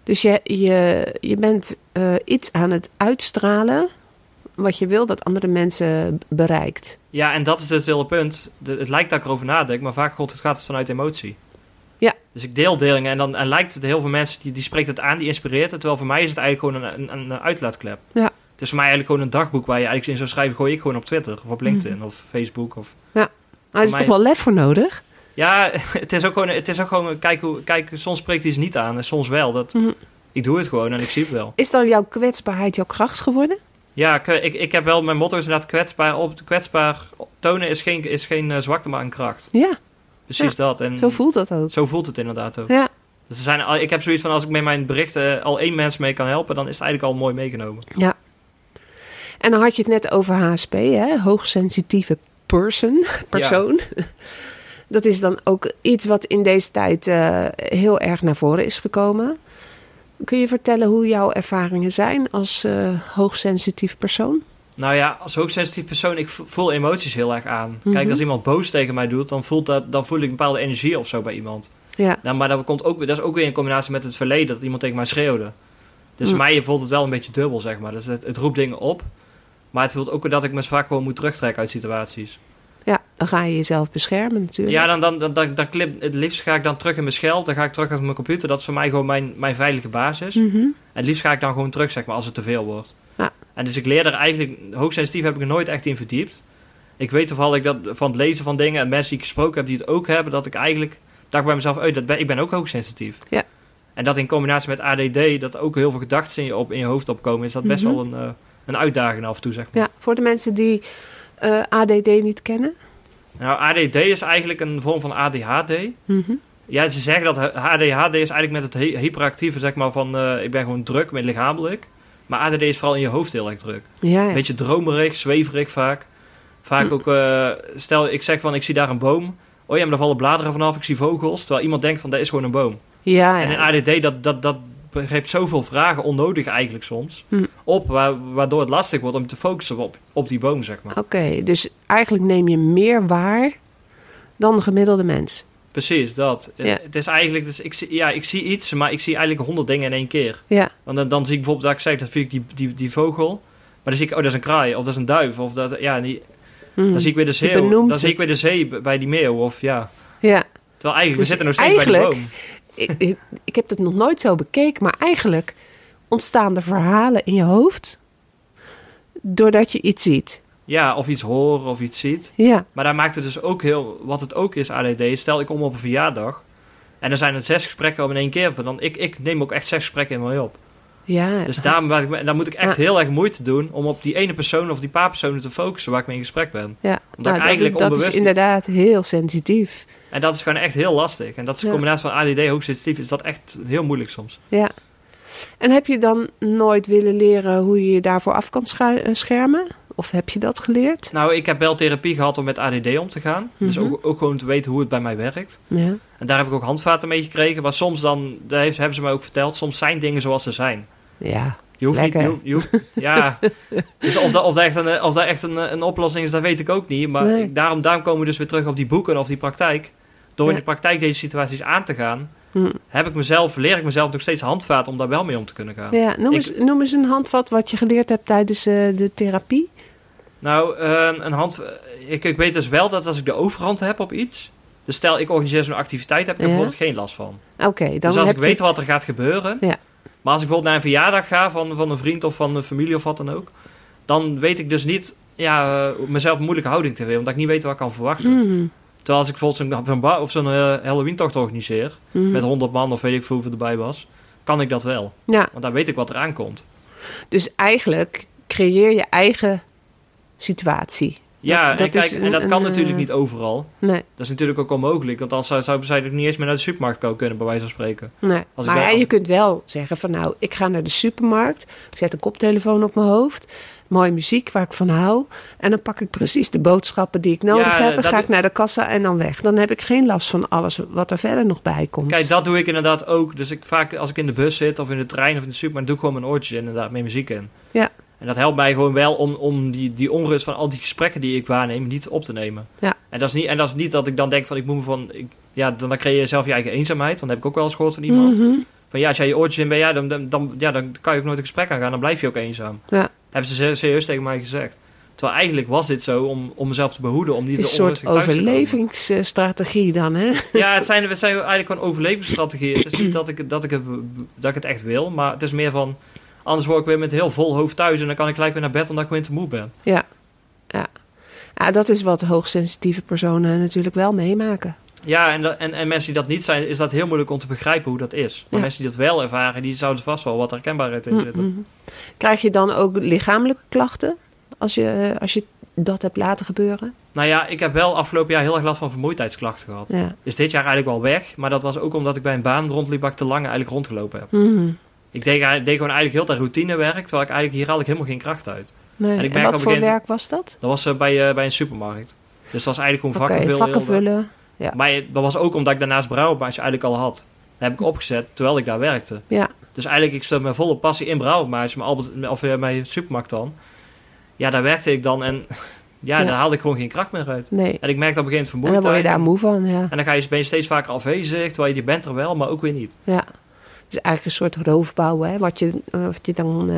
Dus je, je, je bent eh, iets aan het uitstralen wat je wil dat andere mensen bereikt. Ja, en dat is dus het hele punt. De- het lijkt dat ik erover nadenk, maar vaak gaat het, gaat het vanuit emotie. Ja. Dus ik deel delingen en dan en lijkt het heel veel mensen, die, die spreekt het aan, die inspireert het. Terwijl voor mij is het eigenlijk gewoon een, een, een uitlaatklep. Ja. Het is voor mij eigenlijk gewoon een dagboek waar je eigenlijk in zou schrijven, gooi ik gewoon op Twitter of op LinkedIn Mhm. of Facebook. Of... Maar er is mij- toch wel lef voor nodig? Ja, het is ook gewoon, het is ook gewoon kijk, hoe, kijk, soms spreekt hij ze niet aan en soms wel. Dat, Mhm. Ik doe het gewoon en ik zie het wel. Is dan jouw kwetsbaarheid jouw kracht geworden? Ja, ik, ik, ik heb wel, mijn motto is inderdaad kwetsbaar, op, kwetsbaar tonen is geen, is geen eh, zwakte, maar een kracht. Ja, Precies dat. En zo voelt dat ook. zo voelt het inderdaad ook. Ja, Dus er zijn, al- ik heb zoiets van, als ik met mijn berichten al één mens mee kan helpen, dan is het eigenlijk al mooi meegenomen. ja. En dan had je het net over HSP, hè? hoogsensitieve person, persoon. Dat is dan ook iets wat in deze tijd eh, heel erg naar voren is gekomen. Kun je vertellen hoe jouw ervaringen zijn als eh, hoogsensitief persoon? Nou ja, als hoogsensitief persoon, ik vo- voel emoties heel erg aan. Mhm. Kijk, als iemand boos tegen mij doet, dan, voelt dat, dan voel ik een bepaalde energie of zo bij iemand. Ja, Nou, maar dat, komt ook, dat is ook weer in combinatie met het verleden, dat iemand tegen mij schreeuwde. Dus Mm. mij voelt het wel een beetje dubbel, zeg maar. Dus het, het roept dingen op, maar het voelt ook weer dat ik me vaak gewoon moet terugtrekken uit situaties. Ja, dan ga je jezelf beschermen natuurlijk. Ja, dan, dan, dan, dan, dan klip, het liefst ga ik dan terug in mijn schelp, dan ga ik terug uit mijn computer. Dat is voor mij gewoon mijn, mijn veilige basis. Mhm. En het liefst ga ik dan gewoon terug, zeg maar, als het te veel wordt. Ja. En dus ik leer er eigenlijk, hoogsensitief heb ik er nooit echt in verdiept. Ik weet toevallig dat van het lezen van dingen en mensen die ik gesproken heb die het ook hebben, dat ik eigenlijk dacht bij mezelf, oh, dat ben, ik ben ook hoogsensitief. Ja. En dat in combinatie met ADD, dat ook heel veel gedachten in je, op, in je hoofd opkomen, is dat best Mhm. wel een, eh, een uitdaging af en toe, zeg maar. Ja, voor de mensen die eh, ADD niet kennen. Nou, ADD is eigenlijk een vorm van ADHD. Mhm. Ja, ze zeggen dat ADHD is eigenlijk met het hy- hyperactieve, zeg maar, van eh, ik ben gewoon druk met lichamelijk. Maar ADD is vooral in je hoofd heel erg druk. Ja, ja. Een beetje dromerig, zweverig vaak. Vaak Hm. ook, eh, stel ik zeg van ik zie daar een boom. Oh ja, maar daar vallen bladeren vanaf, ik zie vogels. Terwijl iemand denkt van dat is gewoon een boom. ja, En in. ADD, dat, dat, dat begrijpt zoveel vragen, onnodig eigenlijk soms, Hm. Op. Wa- waardoor het lastig wordt om te focussen op, op die boom, zeg maar. Oké, dus eigenlijk neem je meer waar dan de gemiddelde mens. Precies, dat. Eh, Ja. Het is eigenlijk, dus ik, zie- ja, ik zie iets, maar ik zie eigenlijk honderd dingen in één keer. Ja, Want dan, dan zie ik bijvoorbeeld, dat ik zeg, dat vind ik die, die, die vogel. Maar dan zie ik, oh, dat is een kraai, of dat is een duif, of dat, ja, die, Hmm. Dan zie ik weer de zee, dan zie ik weer de zee bij die meeuw. Of ja. Ja, Terwijl eigenlijk, Dus we zitten nog steeds bij die boom. ik, ik heb het nog nooit zo bekeken, maar eigenlijk ontstaan er verhalen in je hoofd doordat je iets ziet. Ja, of iets horen of iets ziet. Ja, Maar daar maakt het dus ook heel... Wat het ook is, ADD. Stel, ik kom op een verjaardag. En er zijn er zes gesprekken om in één keer. Dan, ik, ik neem ook echt zes gesprekken in mij op. ja. Dus daar, ik moet ik echt Ja. heel erg moeite doen... om op die ene persoon of die paar personen te focussen... waar ik mee in gesprek ben. ja. Omdat Nou, eigenlijk dat, dat is inderdaad heel sensitief. En dat is gewoon echt heel lastig. En dat is een Ja. combinatie van ADD hoogsensitief. Is dat echt heel moeilijk soms. Ja. En heb je dan nooit willen leren hoe je je daarvoor af kan eh, schermen? Of heb je dat geleerd? Nou, ik heb wel therapie gehad om met ADD om te gaan. Dus Mhm. ook, ook gewoon te weten hoe het bij mij werkt. Ja. En daar heb ik ook handvaten mee gekregen. Maar soms dan, daar heeft, hebben ze mij ook verteld... soms zijn dingen zoals ze zijn. Ja. Je hoeft Lekker. niet... Je hoeft, je hoeft- ja. Dus of dat, of dat echt, een, of dat echt een, een oplossing is, dat weet ik ook niet. Maar Nee. ik- daarom, daarom komen we dus weer terug op die boeken of die praktijk. Door in de praktijk deze situaties aan te gaan... Hm. Heb ik mezelf, leer ik mezelf nog steeds handvaten om daar wel mee om te kunnen gaan. ja. Noem, Ik- eens, noem eens een handvat wat je geleerd hebt tijdens eh, de therapie. Nou, ehm, een hand, ik, ik weet dus wel dat als ik de overhand heb op iets... Dus stel, ik organiseer zo'n activiteit, heb ik er Ja. bijvoorbeeld geen last van. Oké, dan dus als heb ik weet je... wat er gaat gebeuren... Ja. Maar als ik bijvoorbeeld naar een verjaardag ga van, van een vriend of van een familie of wat dan ook... Dan weet ik dus niet ja, eh, mezelf een moeilijke houding te geven. Omdat ik niet weet wat ik kan verwachten. Mhm, Terwijl als ik bijvoorbeeld zo'n, bar- of zo'n eh, Halloween-tocht organiseer... mhm. Met 100 man of weet ik veel hoeveel erbij was... Kan ik dat wel. Ja, Want dan weet ik wat er aankomt. dus eigenlijk creëer je eigen situatie. Ja, Dat- en, dat kijk, is en dat kan een, natuurlijk eh, niet overal. Nee, Dat is natuurlijk ook onmogelijk. Want anders zou, zou, ik niet eens meer naar de supermarkt kunnen, bij wijze van spreken. nee. Als maar je kunt wel zeggen van nou, ik ga naar de supermarkt. Ik zet een koptelefoon op mijn hoofd. Mooie muziek waar ik van hou. En dan pak ik precies de boodschappen die ik nodig Ja, heb. En ga ik naar de kassa en dan weg. Dan heb ik geen last van alles wat er verder nog bij komt. Kijk, dat doe ik inderdaad ook. Dus ik vaak als ik in de bus zit of in de trein of in de supermarkt, doe ik gewoon mijn oortjes in, inderdaad met muziek in. Ja. En dat helpt mij gewoon wel om, om die, die onrust van al die gesprekken die ik waarneem niet op te nemen. Ja. En dat is niet, en dat is niet dat ik dan denk van ik moet me van. Ik, ja, dan, dan creëer je zelf je eigen eenzaamheid. Want dat heb ik ook wel eens gehoord van iemand. Mhm. Van ja, als jij je oortjes in bent, ja, dan, dan, dan, ja, dan kan je ook nooit een gesprek aangaan. Dan blijf je ook eenzaam. Ja. Hebben ze se- serieus tegen mij gezegd. Terwijl eigenlijk was dit zo om, om mezelf te behoeden. Om niet Het is te een soort overlevingsstrategie dan, hè? Ja, het zijn, het zijn eigenlijk gewoon overlevingsstrategieën. Het is niet dat ik, dat, ik het, dat ik het echt wil, maar het is meer van... Anders word ik weer met heel vol hoofd thuis en dan kan ik gelijk weer naar bed omdat ik weer te moe ben. Ja. ja. Ja, dat is wat hoogsensitieve personen natuurlijk wel meemaken. Ja, en, dat- en, en mensen die dat niet zijn, is dat heel moeilijk om te begrijpen hoe dat is. Maar Ja. mensen die dat wel ervaren, die zouden vast wel wat herkenbaarheid in zitten. Mhm. Krijg je dan ook lichamelijke klachten als je, als je dat hebt laten gebeuren? Nou ja, ik heb wel afgelopen jaar heel erg last van vermoeidheidsklachten gehad. Ja. Is dit jaar eigenlijk wel weg, maar dat was ook omdat ik bij een baan rondliep waar ik te lang eigenlijk rondgelopen heb. Mhm. Ik deed, deed gewoon eigenlijk heel de routinewerk, terwijl ik eigenlijk hier haal ik helemaal geen kracht uit. Nee. En ik wat voor werk was dat? Dat was eh, bij, eh, bij een supermarkt. Dus dat was eigenlijk gewoon vakken vullen. vakken vullen. Ja. Maar dat was ook omdat ik daarnaast brouwbaantje eigenlijk al had. Dat heb ik opgezet terwijl ik daar werkte. Ja. Dus eigenlijk, ik stond met volle passie in brouwbaantje, mijn Albert, of eh, mijn supermarkt dan. Ja, daar werkte ik dan en ja, Ja. daar haalde ik gewoon geen kracht meer uit. Nee. En ik merkte op een gegeven moment En dan word je vermoeidheid. daar moe van, ja. En dan ga je, ben je steeds vaker afwezig, terwijl je, je bent er wel, maar ook weer niet. ja. Dus eigenlijk een soort roofbouw, hè, wat je, wat je dan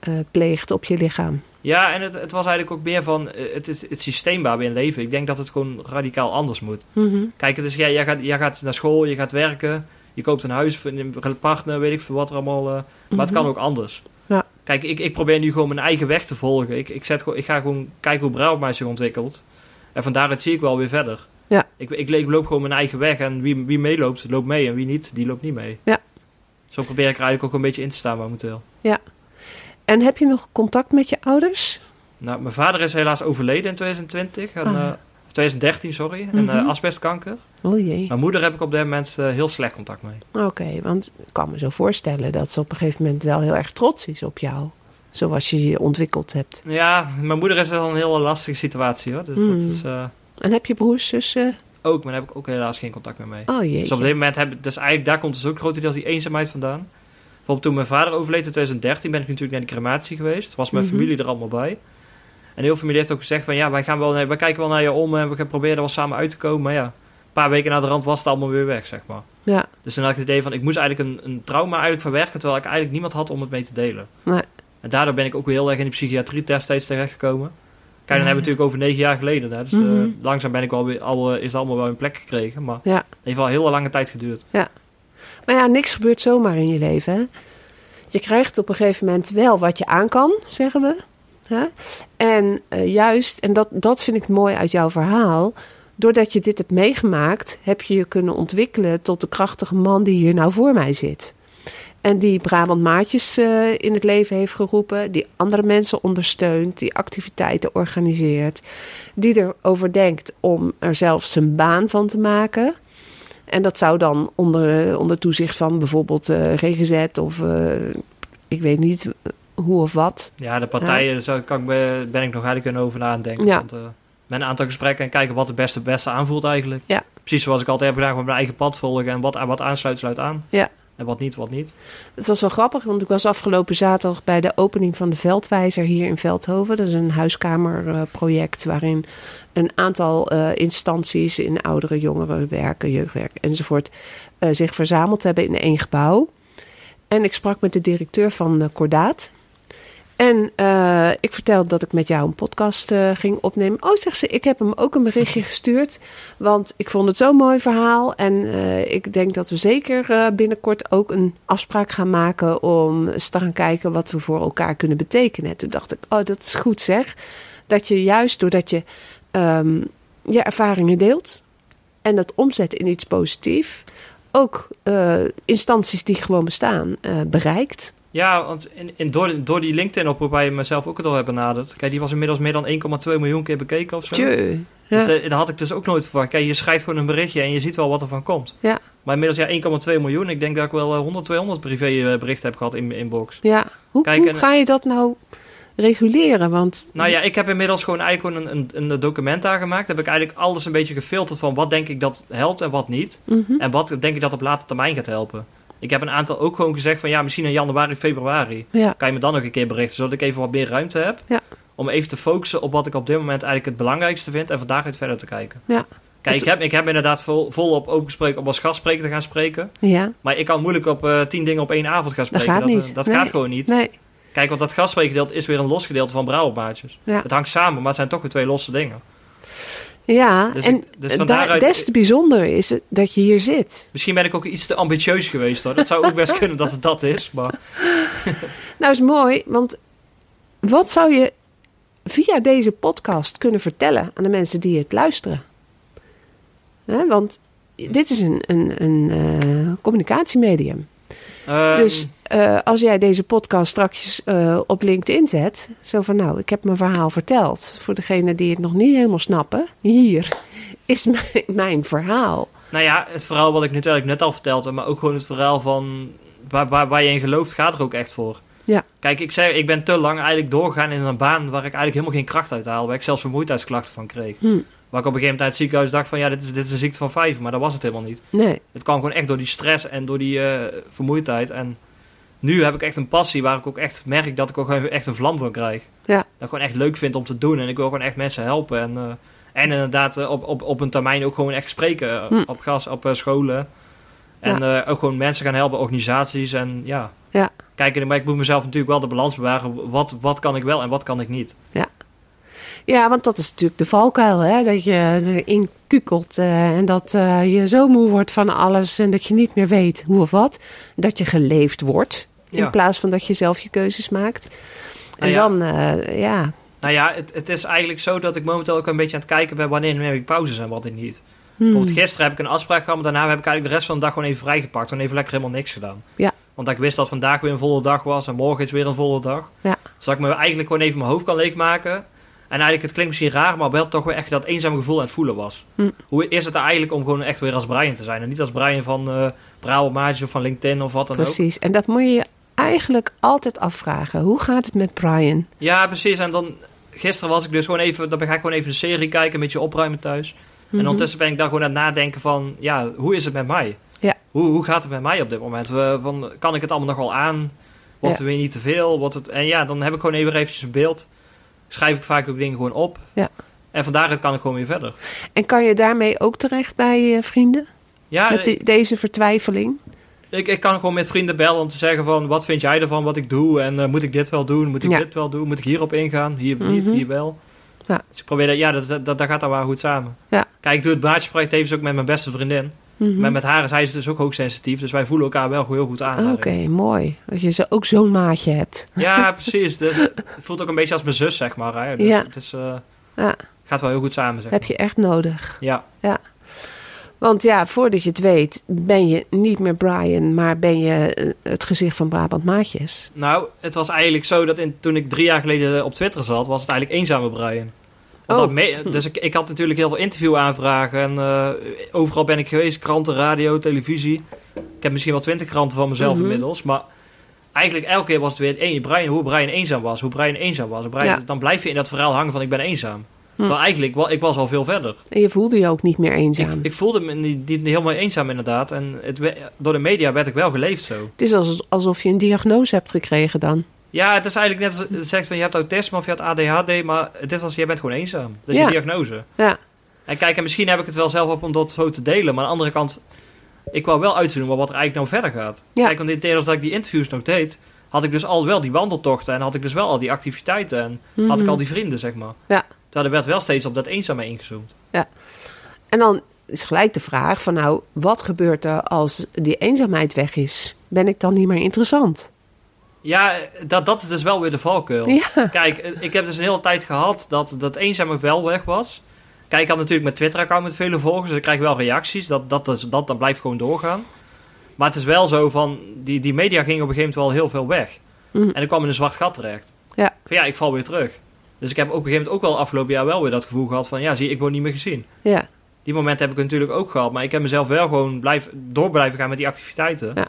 eh, pleegt op je lichaam. Ja, en het, het was eigenlijk ook meer van eh, het, is het systeem waar we in leven. Ik denk dat het gewoon radicaal anders moet. Mhm. Kijk, het is, jij, jij, gaat, jij gaat naar school, je gaat werken, je koopt een huis, een partner, weet ik veel wat er allemaal. eh, maar het kan ook anders. Ja. Kijk, ik, ik probeer nu gewoon mijn eigen weg te volgen. Ik, ik, zet, gewoon- ik ga gewoon kijken hoe Brouwmaat zich ontwikkelt. En van daaruit zie ik wel weer verder. Ja. Ik, ik, ik loop gewoon mijn eigen weg en wie, wie meeloopt, loopt mee. En wie niet, die loopt niet mee. Ja. Zo probeer ik er eigenlijk ook een beetje in te staan momenteel. En heb je nog contact met je ouders? Nou, mijn vader is helaas overleden in 2020. En, Ah. eh, 2013, sorry. En Mhm. eh, asbestkanker. Oh jee. Mijn moeder heb ik op dit moment eh, heel slecht contact mee. Oké, want ik kan me zo voorstellen dat ze op een gegeven moment wel heel erg trots is op jou. Zoals je je ontwikkeld hebt. Ja, mijn moeder is wel een hele lastige situatie hoor. Dus dat is eh, En heb je broers, zussen? ook, maar daar heb ik ook helaas geen contact meer mee. Oh Dus op dit moment heb ik, dus eigenlijk daar komt dus ook grotendeels die eenzaamheid vandaan. Bijvoorbeeld toen mijn vader overleed in 2013 ben ik natuurlijk naar de crematie geweest. Was mijn Mhm. familie er allemaal bij. En heel veel familie heeft ook gezegd van ja, wij, gaan wel, wij kijken wel naar je om en we gaan proberen er wel samen uit te komen. Maar ja, een paar weken na de rand was het allemaal weer weg, zeg maar. Ja. Dus dan had ik het idee van ik moest eigenlijk een, een trauma eigenlijk verwerken, terwijl ik eigenlijk niemand had om het mee te delen. Nee. En daardoor ben ik ook weer heel erg in die psychiatrie destijds terechtgekomen. Ik dan hebben we natuurlijk over negen jaar geleden. Hè? Dus eh, Mhm. langzaam ben ik wel weer, al, eh, is het allemaal wel in plek gekregen. Maar Ja. het heeft wel een hele lange tijd geduurd. Maar ja, niks gebeurt zomaar in je leven. Hè? Je krijgt op een gegeven moment wel wat je aan kan, zeggen we. Hè? En eh, juist, en dat, dat vind ik mooi uit jouw verhaal. Doordat je dit hebt meegemaakt, heb je je kunnen ontwikkelen tot de krachtige man die hier nou voor mij zit. En die Brabant Maatjes eh, in het leven heeft geroepen, die andere mensen ondersteunt, die activiteiten organiseert, die erover denkt om er zelfs een baan van te maken. En dat zou dan onder, eh, onder toezicht van bijvoorbeeld eh GGZ of eh, ik weet niet hoe of wat. Ja, de partijen Zo kan ik, be- ben ik nog eigenlijk kunnen over na aan het denken. Ja. Want, eh, met een aantal gesprekken en kijken wat het beste, beste aanvoelt eigenlijk. Ja. Precies zoals ik altijd heb gedaan, gewoon mijn eigen pad volgen. En wat, wat aansluit, sluit aan. Ja. En wat niet, wat niet. Het was wel grappig, want ik was afgelopen zaterdag bij de opening van de Veldwijzer hier in Veldhoven. Dat is een huiskamerproject waarin een aantal eh, instanties in ouderen, jongeren, werken, jeugdwerk enzovoort eh, zich verzameld hebben in één gebouw. En ik sprak met de directeur van uh, Kordaat. En uh, ik vertelde dat ik met jou een podcast uh, ging opnemen. Oh, zegt ze, ik heb hem ook een berichtje gestuurd. Want ik vond het zo'n mooi verhaal. En uh, ik denk dat we zeker binnenkort ook een afspraak gaan maken. om eens te gaan kijken wat we voor elkaar kunnen betekenen. En toen dacht ik, oh, dat is goed zeg. Dat je juist doordat je um, je ervaringen deelt. en dat omzet in iets positiefs. ook instanties die gewoon bestaan bereikt. Ja, want in, in, door, door die LinkedIn-oproep waar je mezelf ook al hebt benaderd. Kijk, die was inmiddels meer dan 1,2 miljoen keer bekeken of zo. Tjeu, ja. Dus daar had ik dus ook nooit verwacht. Kijk, je schrijft gewoon een berichtje en je ziet wel wat er van komt. Ja. Maar inmiddels ja, 1,2 miljoen. Ik denk dat ik wel 100, 200 privéberichten heb gehad in mijn inbox. Ja, hoe, Kijk, hoe en, ga je dat nou reguleren? Want... Nou ja, ik heb inmiddels gewoon eigenlijk gewoon een, een, een document aangemaakt. Heb ik eigenlijk alles een beetje gefilterd van wat denk ik dat helpt en wat niet. Mm -hmm. En wat denk ik dat op later termijn gaat helpen. Ik heb een aantal ook gewoon gezegd van ja, misschien in januari, februari. Ja. Kan je me dan nog een keer berichten, zodat ik even wat meer ruimte heb. Ja. Om even te focussen op wat ik op dit moment eigenlijk het belangrijkste vind. En van daaruit verder te kijken. Ja. Kijk, ik heb, ik heb inderdaad vol, volop opengesproken om als gastspreker te gaan spreken. Ja. Maar ik kan moeilijk op uh, tien dingen op één avond gaan spreken. Dat gaat, dat, nee. gaat gewoon niet. Nee. Kijk, want dat gastspreekgedeelte is weer een los gedeelte van brouwermaatjes. Ja. Het hangt samen, maar het zijn toch weer twee losse dingen. Ja, Dus en ik- dus van daar, daaruit- des te bijzonder is dat je hier zit. Misschien ben ik ook iets te ambitieus geweest hoor. Dat zou ook best kunnen dat het dat is. Maar Nou, is mooi, want wat zou je via deze podcast kunnen vertellen aan de mensen die het luisteren? Hè, want dit is een, een, een eh, communicatiemedium. Ehm, Dus eh, als jij deze podcast straks eh, op LinkedIn zet, zo van nou, ik heb mijn verhaal verteld. Voor degenen die het nog niet helemaal snappen, hier is mijn, mijn verhaal. Nou ja, het verhaal wat ik natuurlijk net al vertelde, maar ook gewoon het verhaal van waar, waar, waar je in gelooft, gaat er ook echt voor. Ja. Kijk, ik, zei, ik ben te lang eigenlijk doorgegaan in een baan waar ik eigenlijk helemaal geen kracht uit haalde. Waar ik zelfs vermoeidheidsklachten van kreeg. Hm, Waar ik op een gegeven moment uit het ziekenhuis dacht van ja, dit is, dit is een ziekte van vijf. Maar dat was het helemaal niet. nee, Het kwam gewoon echt door die stress en door die eh, vermoeidheid. En nu heb ik echt een passie waar ik ook echt merk dat ik ook echt een vlam van krijg. Ja. Dat ik gewoon echt leuk vind om te doen. En ik wil gewoon echt mensen helpen. En, eh, en inderdaad eh, op, op, op een termijn ook gewoon echt spreken. Hm. Op gas, op scholen. En ook gewoon mensen gaan helpen, organisaties. En ja. Ja. Kijk, maar ik moet mezelf natuurlijk wel de balans bewaren. Wat, wat kan ik wel en wat kan ik niet? Ja, want dat is natuurlijk de valkuil, hè? Dat je erin kukelt eh, en dat eh, je zo moe wordt van alles en dat je niet meer weet hoe of wat. Dat je geleefd wordt in Ja. plaats van dat je zelf je keuzes maakt. En Nou ja. dan, eh, ja, Nou ja, het, het is eigenlijk zo dat ik momenteel ook een beetje aan het kijken ben wanneer neem ik pauzes en wat niet. hmm, Bijvoorbeeld gisteren heb ik een afspraak gehad, maar daarna heb ik eigenlijk de rest van de dag gewoon even vrijgepakt. En even lekker helemaal niks gedaan. Ja. Want ik wist dat vandaag weer een volle dag was en morgen is weer een volle dag. Ja. Zodat ik me eigenlijk gewoon even mijn hoofd kan leegmaken. En eigenlijk, het klinkt misschien raar, maar wel toch weer echt dat eenzame gevoel aan het voelen was. Hm. Hoe is het er eigenlijk om gewoon echt weer als Brian te zijn? En niet als Brian van Maatjes of van LinkedIn of wat dan ook. precies. En dat moet je je eigenlijk altijd afvragen. Hoe gaat het met Brian? Ja, precies. En dan, gisteren was ik dus gewoon even, dan ga ik gewoon even een serie kijken, een beetje opruimen thuis. En Mhm. ondertussen ben ik dan gewoon aan het nadenken van, ja, hoe is het met mij? Ja. Hoe, hoe gaat het met mij op dit moment? We- Van, kan ik het allemaal nog wel aan? Wordt Ja. er weer niet te veel? Wordt het, en ja, dan heb ik gewoon even eventjes een beeld. Schrijf ik vaak ook dingen gewoon op. Ja. En van daaruit kan ik gewoon weer verder. En kan je daarmee ook terecht bij je vrienden? Ja, met deze vertwijfeling? ik, ik kan gewoon met vrienden bellen om te zeggen van, wat vind jij ervan wat ik doe? En eh, moet ik dit wel doen? Moet ik Ja. dit wel doen? Moet ik hierop ingaan? Hier niet, Mhm. hier wel. Ja. Dus ik probeer dat, ja, dat, dat, dat, gaat dan wel goed samen. Ja. Kijk, ik doe het maatjesproject tevens ook met mijn beste vriendin. Mhm. Maar met haar is hij dus ook hoogsensitief, dus wij voelen elkaar wel heel goed aan. Oké, mooi. Dat je zo ook zo'n maatje hebt. Ja, precies. Het voelt ook een beetje als mijn zus, zeg maar. Hè. Dus Ja. het is, eh, Ja. gaat wel heel goed samen, zeg Heb je echt nodig. Ja. Want ja, voordat je het weet, ben je niet meer Brian, maar ben je eh, het gezicht van Brabant Maatjes. Nou, het was eigenlijk zo dat in, toen ik drie jaar geleden op Twitter zat, was het eigenlijk eenzame Brian. Oh. me- dus ik, ik had natuurlijk heel veel interviewaanvragen en eh, overal ben ik geweest, kranten, radio, televisie. Ik heb misschien wel twintig kranten van mezelf Mhm. inmiddels, maar eigenlijk elke keer was het weer één, Brian, hoe Brian eenzaam was, hoe Brian eenzaam was. Brian, Ja. Dan blijf je in dat verhaal hangen van ik ben eenzaam. Hm. Terwijl eigenlijk, ik was al veel verder. En je voelde je ook niet meer Ik, eenzaam. ik voelde me niet, niet helemaal eenzaam inderdaad. En het, door de media werd ik wel geleefd zo. Het is als, alsof je een diagnose hebt gekregen dan. Ja, het is eigenlijk net als zegt van je hebt autisme of je hebt ADHD, maar het is als jij bent gewoon eenzaam. Dat is Ja. je diagnose. Ja. En kijk, en misschien heb ik het wel zelf op om dat zo te delen, maar aan de andere kant, ik wou wel uitzoomen wat er eigenlijk nou verder gaat. Ja. Kijk, want in het dat ik die interviews nog deed, had ik dus al wel die wandeltochten en had ik dus wel al die activiteiten en had ik Mhm. al die vrienden, zeg maar. Ja. Er werd wel steeds op dat eenzame ingezoomd. En dan is gelijk de vraag van nou, wat gebeurt er als die eenzaamheid weg is? Ben ik dan niet meer interessant? Ja, dat, dat is dus wel weer de valkuil. Ja. Kijk, ik heb dus een hele tijd gehad dat dat eenzame wel weg was. Kijk, ik had natuurlijk mijn Twitter-account met vele volgers, dus ik krijg wel reacties. Dat, dat, dat, dat blijft gewoon doorgaan. Maar het is wel zo van, die, die media gingen op een gegeven moment wel heel veel weg. Mm. En ik kwam in een zwart gat terecht. Ja. Van ja, ik val weer terug. Dus ik heb op een gegeven moment ook wel afgelopen jaar wel weer dat gevoel gehad van, ja, zie, ik word niet meer gezien. Ja. Die momenten heb ik natuurlijk ook gehad, maar ik heb mezelf wel gewoon blijf, door blijven gaan met die activiteiten. Ja.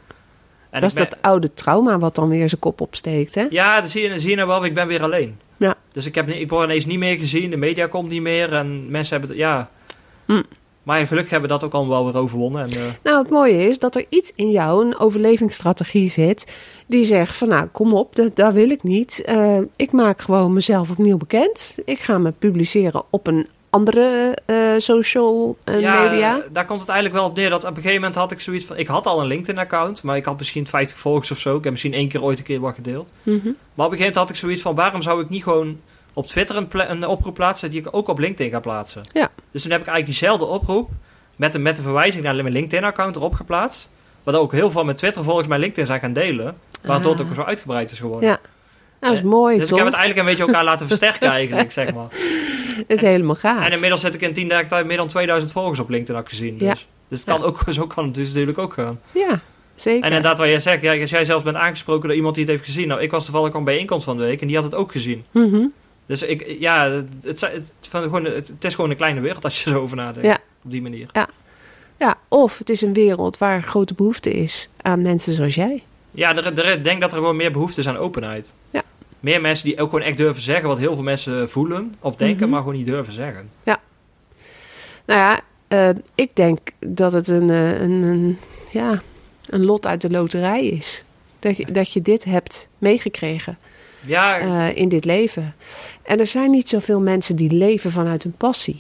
En dat is ben- dat oude trauma wat dan weer zijn kop opsteekt, hè? ja, dan zie je, dan zie je nou wel, ik ben weer alleen. Ja. Dus ik, heb, ik word ineens niet meer gezien, de media komt niet meer en mensen hebben, het- ja. Hm. Maar gelukkig hebben we dat ook al wel weer overwonnen. En, eh, Nou, het mooie is dat er iets in jou, een overlevingsstrategie zit, die zegt van nou, kom op, dat, dat wil ik niet. Eh, ik maak gewoon mezelf opnieuw bekend. Ik ga me publiceren op een andere eh, social eh, ja, media. eh, daar komt het eigenlijk wel op neer dat op een gegeven moment had ik zoiets van, ik had al een LinkedIn-account, maar ik had misschien 50 volgers of zo. Ik heb misschien één keer ooit een keer wat gedeeld. Mhm. Maar op een gegeven moment had ik zoiets van, waarom zou ik niet gewoon op Twitter een, een oproep plaatsen die ik ook op LinkedIn ga plaatsen? Ja. Dus toen heb ik eigenlijk diezelfde oproep met een, met een verwijzing naar mijn LinkedIn-account erop geplaatst. Waardoor ook heel veel mijn Twitter volgens mijn LinkedIn zijn gaan delen. Waardoor het Ah. ook zo uitgebreid is geworden. Ja. Nou, dat is mooi, Dus ik heb het eigenlijk een beetje elkaar laten versterken eigenlijk, zeg maar. Het is helemaal gaaf. En inmiddels zit ik in 10 dagen tijd meer dan 2000 volgers op LinkedIn ik gezien. Dus, Ja. dus het kan ook, zo kan het dus natuurlijk ook gaan. Ja, zeker. En inderdaad wat jij zegt, ja, als jij zelfs bent aangesproken door iemand die het heeft gezien. Nou, ik was toevallig een bijeenkomst van de week en die had het ook gezien. Mhm. Dus ik, ja, het, het, het, van gewoon, het, is gewoon een kleine wereld als je zo over nadenkt. Ja. Op die manier. Ja, of het is een wereld waar grote behoefte is aan mensen zoals jij. Ja, ik denk dat er gewoon meer behoefte is aan openheid. Ja. Meer mensen die ook gewoon echt durven zeggen wat heel veel mensen voelen of denken, Mhm. maar gewoon niet durven zeggen. Nou ja, eh, ik denk dat het een, eh, een, een, ja, een lot uit de loterij is. Dat je, dat je dit hebt meegekregen Ja, eh, in dit leven. En er zijn niet zoveel mensen die leven vanuit een passie.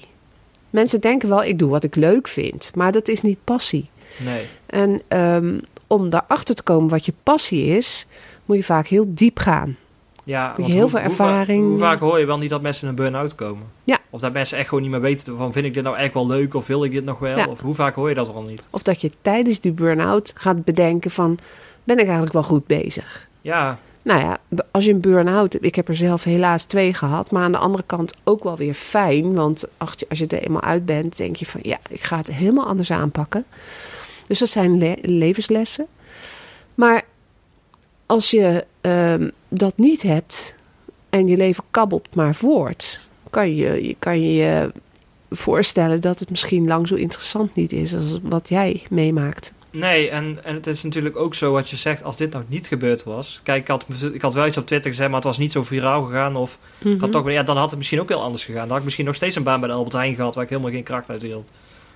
Mensen denken wel, ik doe wat ik leuk vind. Maar dat is niet passie. nee. En ehm, om daarachter te komen wat je passie is, moet je vaak heel diep gaan. Ja, je heel hoe- veel ervaring- Hoe, vaak hoor je wel niet dat mensen in een burn-out komen? Ja. Of dat mensen echt gewoon niet meer weten van vind ik dit nou echt wel leuk of wil ik dit nog wel? Ja. Of hoe vaak hoor je dat al niet? Of dat je tijdens die burn-out gaat bedenken van, ben ik eigenlijk wel goed bezig? Ja, Nou ja, als je een burn-out hebt, ik heb er zelf helaas twee gehad, maar aan de andere kant ook wel weer fijn, want als je, als je er eenmaal uit bent, denk je van ja, ik ga het helemaal anders aanpakken. Dus dat zijn le- levenslessen. Maar als je ehm, dat niet hebt en je leven kabbelt maar voort, kan je je kan je, voorstellen dat het misschien lang zo interessant niet is als wat jij meemaakt. nee, en, en het is natuurlijk ook zo wat je zegt, als dit nou niet gebeurd was. Kijk, ik had, ik had wel iets op Twitter gezegd, maar het was niet zo viraal gegaan. Of ik had toch, ja, dan had het misschien ook heel anders gegaan. Dan had ik misschien nog steeds een baan bij de Albert Heijn gehad waar ik helemaal geen kracht uit hield.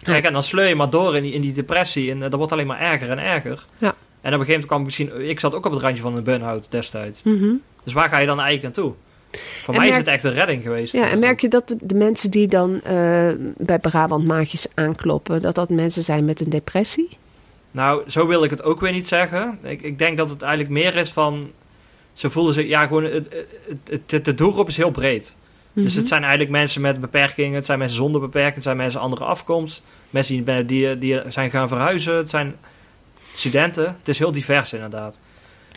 Kijk, en dan sleur je maar door in die, in die depressie en eh, dat wordt alleen maar erger en erger. Ja. En op een gegeven moment kwam ik misschien, ik zat ook op het randje van een burn-out destijds. Mhm. Dus waar ga je dan eigenlijk naartoe? Voor En mij is het echt een redding geweest. Ja, en merk je dat de, de mensen die dan eh, bij Brabant maatjes aankloppen, dat dat mensen zijn met een depressie? Nou, zo wil ik het ook weer niet zeggen. Ik, ik denk dat het eigenlijk meer is van... Ze voelen zich... Ja, gewoon... Het, het, het, de doelgroep is heel breed. Dus Mhm. het zijn eigenlijk mensen met beperkingen, het zijn mensen zonder beperking, het zijn mensen andere afkomst, mensen die, die, die zijn gaan verhuizen, het zijn studenten. Het is heel divers inderdaad.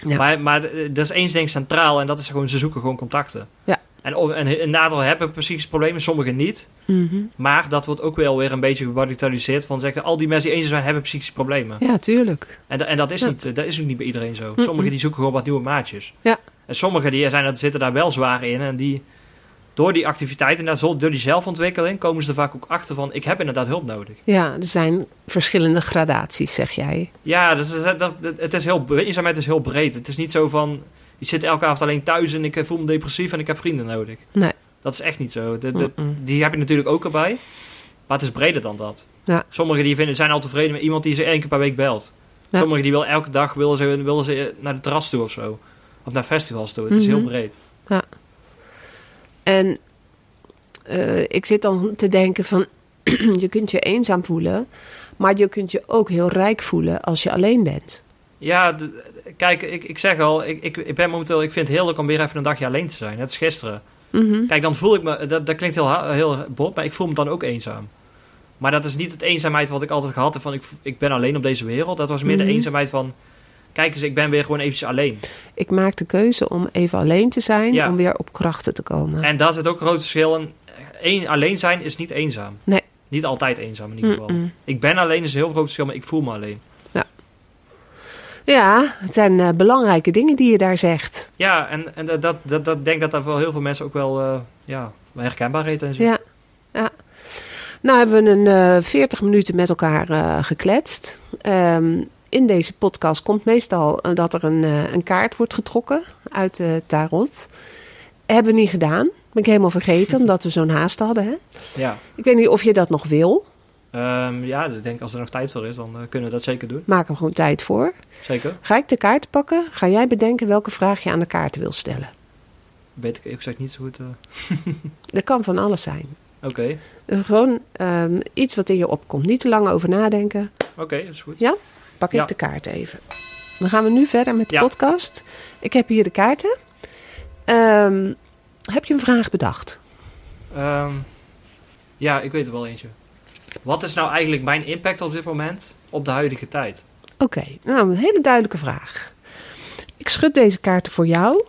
Ja. Maar, maar er is één ding centraal en dat is gewoon, ze zoeken gewoon contacten. Ja. En, en een aantal hebben psychische problemen, sommigen niet. Mhm. Maar dat wordt ook wel weer een beetje gebagatelliseerd van zeggen, al die mensen die eenzaam zijn, hebben psychische problemen. Ja, tuurlijk. En, en dat, is Ja. niet, eh, dat is ook niet bij iedereen zo. Mm-mm. Sommigen die zoeken gewoon wat nieuwe maatjes. Ja. En sommigen die zijn, zitten daar wel zwaar in. En die, door die activiteiten, en door die zelfontwikkeling, komen ze er vaak ook achter van... ik heb inderdaad hulp nodig. Ja, er zijn verschillende gradaties, zeg jij. Ja, dus dat, dat, het is heel, eenzaamheid is heel breed. Het is niet zo van... je zit elke avond alleen thuis en ik eh, voel me depressief en ik heb vrienden nodig. Nee. Dat is echt niet zo. De, de- Mm-mm. die heb je natuurlijk ook erbij. Maar het is breder dan dat. Ja. Sommigen die vinden, zijn al tevreden met iemand die ze één keer per week belt. Ja. Sommigen die wil elke dag willen ze, willen ze naar de terras toe of zo. Of naar festivals toe. Het is Mhm. heel breed. En eh, ik zit dan te denken van, je kunt je eenzaam voelen, maar je kunt je ook heel rijk voelen als je alleen bent. Ja, kijk, ik, ik zeg al, ik, ik, ik ben momenteel, ik vind het heerlijk om weer even een dagje alleen te zijn. Net als gisteren. Mhm. Kijk, dan voel ik me, dat, dat klinkt heel, heel bot, maar ik voel me dan ook eenzaam. Maar dat is niet het eenzaamheid wat ik altijd gehad heb van ik, ik ben alleen op deze wereld. Dat was meer Mhm. de eenzaamheid van, kijk eens, ik ben weer gewoon eventjes alleen. Ik maak de keuze om even alleen te zijn, Ja. om weer op krachten te komen. En daar zit ook een groot verschil in. Eén, alleen zijn is niet eenzaam. Nee. Niet altijd eenzaam in ieder geval. Ik ben alleen is een heel groot verschil, maar ik voel me alleen. Ja, het zijn eh, belangrijke dingen die je daar zegt. Ja, en, en dat, dat, dat, denk dat daar voor heel veel mensen ook wel eh ja, wel herkenbaarheid in zit. Ja, ja. Nou hebben we een eh 40 minuten met elkaar gekletst. Ehm, in deze podcast komt meestal eh, dat er een, eh, een kaart wordt getrokken uit de tarot. Hebben we niet gedaan. Ben ik helemaal vergeten, omdat we zo'n haast hadden. Hè? Ja. Ik weet niet of je dat nog wil. Ehm, ja, ik denk als er nog tijd voor is, dan eh, kunnen we dat zeker doen. Maak er gewoon tijd voor. Zeker. Ga ik de kaart pakken? Ga jij bedenken welke vraag je aan de kaart wil stellen? Weet ik gezegd niet zo goed. Dat kan van alles zijn. Oké, gewoon ehm, iets wat in je opkomt. Niet te lang over nadenken. oké, dat is goed. Pak Ja. ik de kaart even. Dan gaan we nu verder met de Ja. podcast. Ik heb hier de kaarten. Ehm, heb je een vraag bedacht? Ehm, ja, ik weet er wel eentje. Wat is nou eigenlijk mijn impact op dit moment op de huidige tijd? Oké, nou een hele duidelijke vraag. Ik schud deze kaarten voor jou.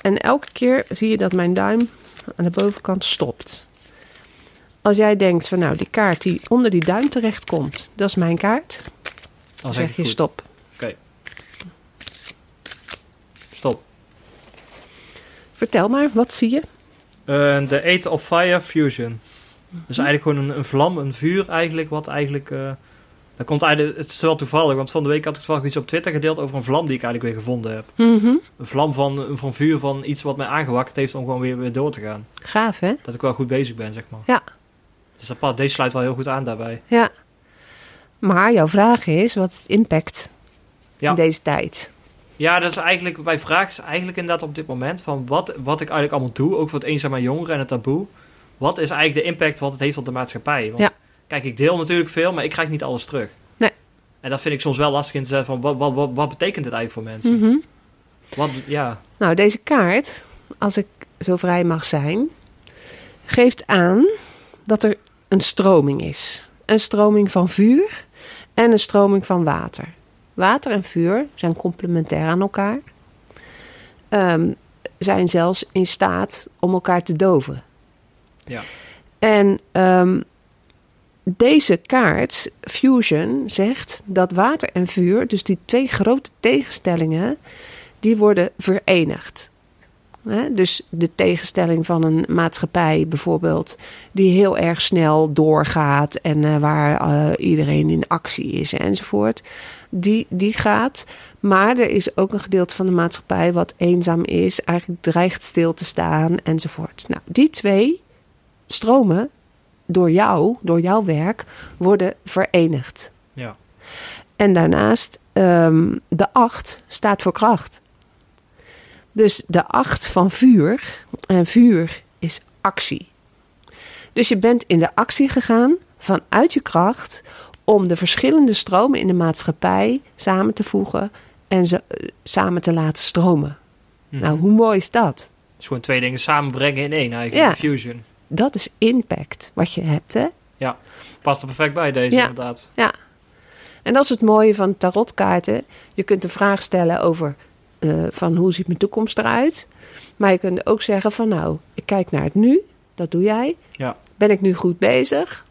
En elke keer zie je dat mijn duim aan de bovenkant stopt. Als jij denkt van nou die kaart die onder die duim terecht komt, dat is mijn kaart. Dan zeg je goed. stop. Stop. Vertel maar, wat zie je? Eh, De Eight of Fire Fusion. Dus eigenlijk gewoon een, een vlam, een vuur eigenlijk, wat eigenlijk... eh dat komt eigenlijk, het is wel toevallig, want van de week had ik toevallig iets op Twitter gedeeld over een vlam die ik eigenlijk weer gevonden heb. Mhm. Een vlam van, van vuur van iets wat mij aangewakkerd heeft om gewoon weer, weer door te gaan. Gaaf hè? Dat ik wel goed bezig ben, zeg maar. Ja. Dus dat, past- deze sluit wel heel goed aan daarbij. Ja. Maar jouw vraag is, wat is het impact Ja. in deze tijd? Ja, dat is eigenlijk, mijn vraag is eigenlijk inderdaad op dit moment van wat, wat ik eigenlijk allemaal doe, ook voor het eenzame jongeren en het taboe. Wat is eigenlijk de impact wat het heeft op de maatschappij? Want Ja. kijk, ik deel natuurlijk veel, maar ik krijg niet alles terug. Nee. En dat vind ik soms wel lastig in te zeggen van wat, wat, wat, wat betekent dit eigenlijk voor mensen? Mhm. Wat, ja, Nou, deze kaart, als ik zo vrij mag zijn, geeft aan dat er een stroming is. Een stroming van vuur en een stroming van water. Water en vuur zijn complementair aan elkaar. Ehm, zijn zelfs in staat om elkaar te doven. Ja. En ehm, deze kaart, Fusion, zegt dat water en vuur, dus die twee grote tegenstellingen, die worden verenigd. Hè, Dus de tegenstelling van een maatschappij bijvoorbeeld, die heel erg snel doorgaat en eh, waar eh, iedereen in actie is enzovoort, die, die gaat. Maar er is ook een gedeelte van de maatschappij wat eenzaam is, eigenlijk dreigt stil te staan enzovoort. Nou, die twee stromen door jou, door jouw werk, worden verenigd. ja, En daarnaast, ehm, de acht staat voor kracht. Dus de acht van vuur, en vuur is actie. Dus je bent in de actie gegaan vanuit je kracht om de verschillende stromen in de maatschappij samen te voegen en ze eh, samen te laten stromen. Mhm. Nou, hoe mooi is dat? Dus gewoon twee dingen samenbrengen in één eigenlijk. Ja. Fusion. Dat is impact wat je hebt, hè? Past er perfect bij deze Ja. inderdaad. En dat is het mooie van tarotkaarten. Je kunt een vraag stellen over eh, van hoe ziet mijn toekomst eruit. Maar je kunt ook zeggen van nou, ik kijk naar het nu. Dat doe jij. Ja. Ben ik nu goed bezig?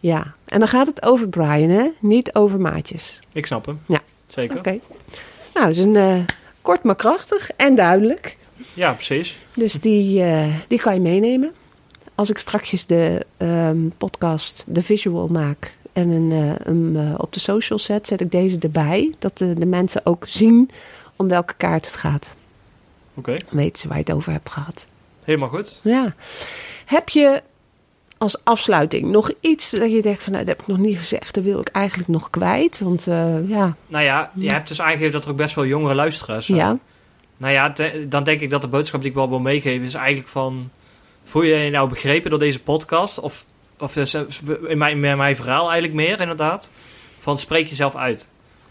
Ja. En dan gaat het over Brian, hè? Niet over maatjes. Ik snap hem. Ja. Zeker. Oké. Nou, het is een eh, kort maar krachtig en duidelijk. Ja, precies. Dus die, eh, die kan je meenemen. Als ik straks de ehm, podcast, de visual maak en een, eh, op de social zet, zet ik deze erbij. Dat de, de mensen ook zien om welke kaart het gaat. Oké. Weten ze waar je het over hebt gehad. Helemaal goed. Ja. Heb je als afsluiting nog iets dat je denkt van nou, dat heb ik nog niet gezegd, dat wil ik eigenlijk nog kwijt? Want eh, ja, Nou ja, je hebt dus aangegeven dat er ook best wel jongere luisteraars zijn. ja, Nou ja, te- dan denk ik dat de boodschap die ik wel wil meegeven is eigenlijk van... Voel je je nou begrepen door deze podcast? Of, of is- in, mijn, in mijn verhaal eigenlijk meer inderdaad. Van spreek jezelf uit.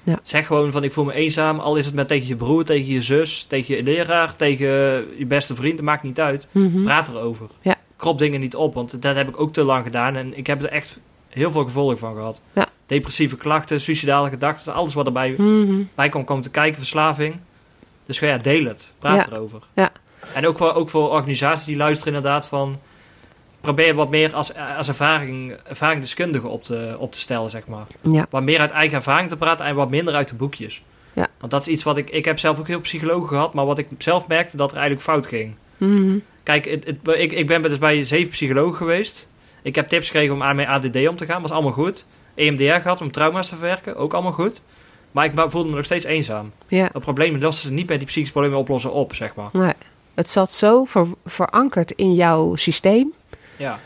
Ja. Zeg gewoon van ik voel me eenzaam. Al is het met tegen je broer, tegen je zus, tegen je leraar, tegen je beste vriend. Dat maakt niet uit. Mhm. Praat erover. Ja. Krop dingen niet op, want dat heb ik ook te lang gedaan. En ik heb er echt heel veel gevolgen van gehad. Ja. Depressieve klachten, suicidale gedachten, alles wat erbij Mhm. bij komt komen te kijken, verslaving. Dus ja, deel het. Praat erover. Ja. En ook voor, ook voor organisaties die luisteren inderdaad van... Probeer wat meer als, als ervaring, ervaringsdeskundige op te, op te stellen, zeg maar. ja, Wat meer uit eigen ervaring te praten en wat minder uit de boekjes. Ja. Want dat is iets wat ik... Ik heb zelf ook heel psychologen gehad, maar wat ik zelf merkte dat er eigenlijk fout ging. Mhm. Kijk, het, het- ik, ik ben dus bij zeven psychologen geweest. Ik heb tips gekregen om aan mijn ADD om te gaan, was allemaal goed. EMDR gehad om trauma's te verwerken, ook allemaal goed. Maar ik voelde me nog steeds eenzaam. ja. Het probleem is dat ze niet met die psychische problemen oplossen op, zeg maar. Nee. Het zat zo ver- verankerd in jouw systeem Ja,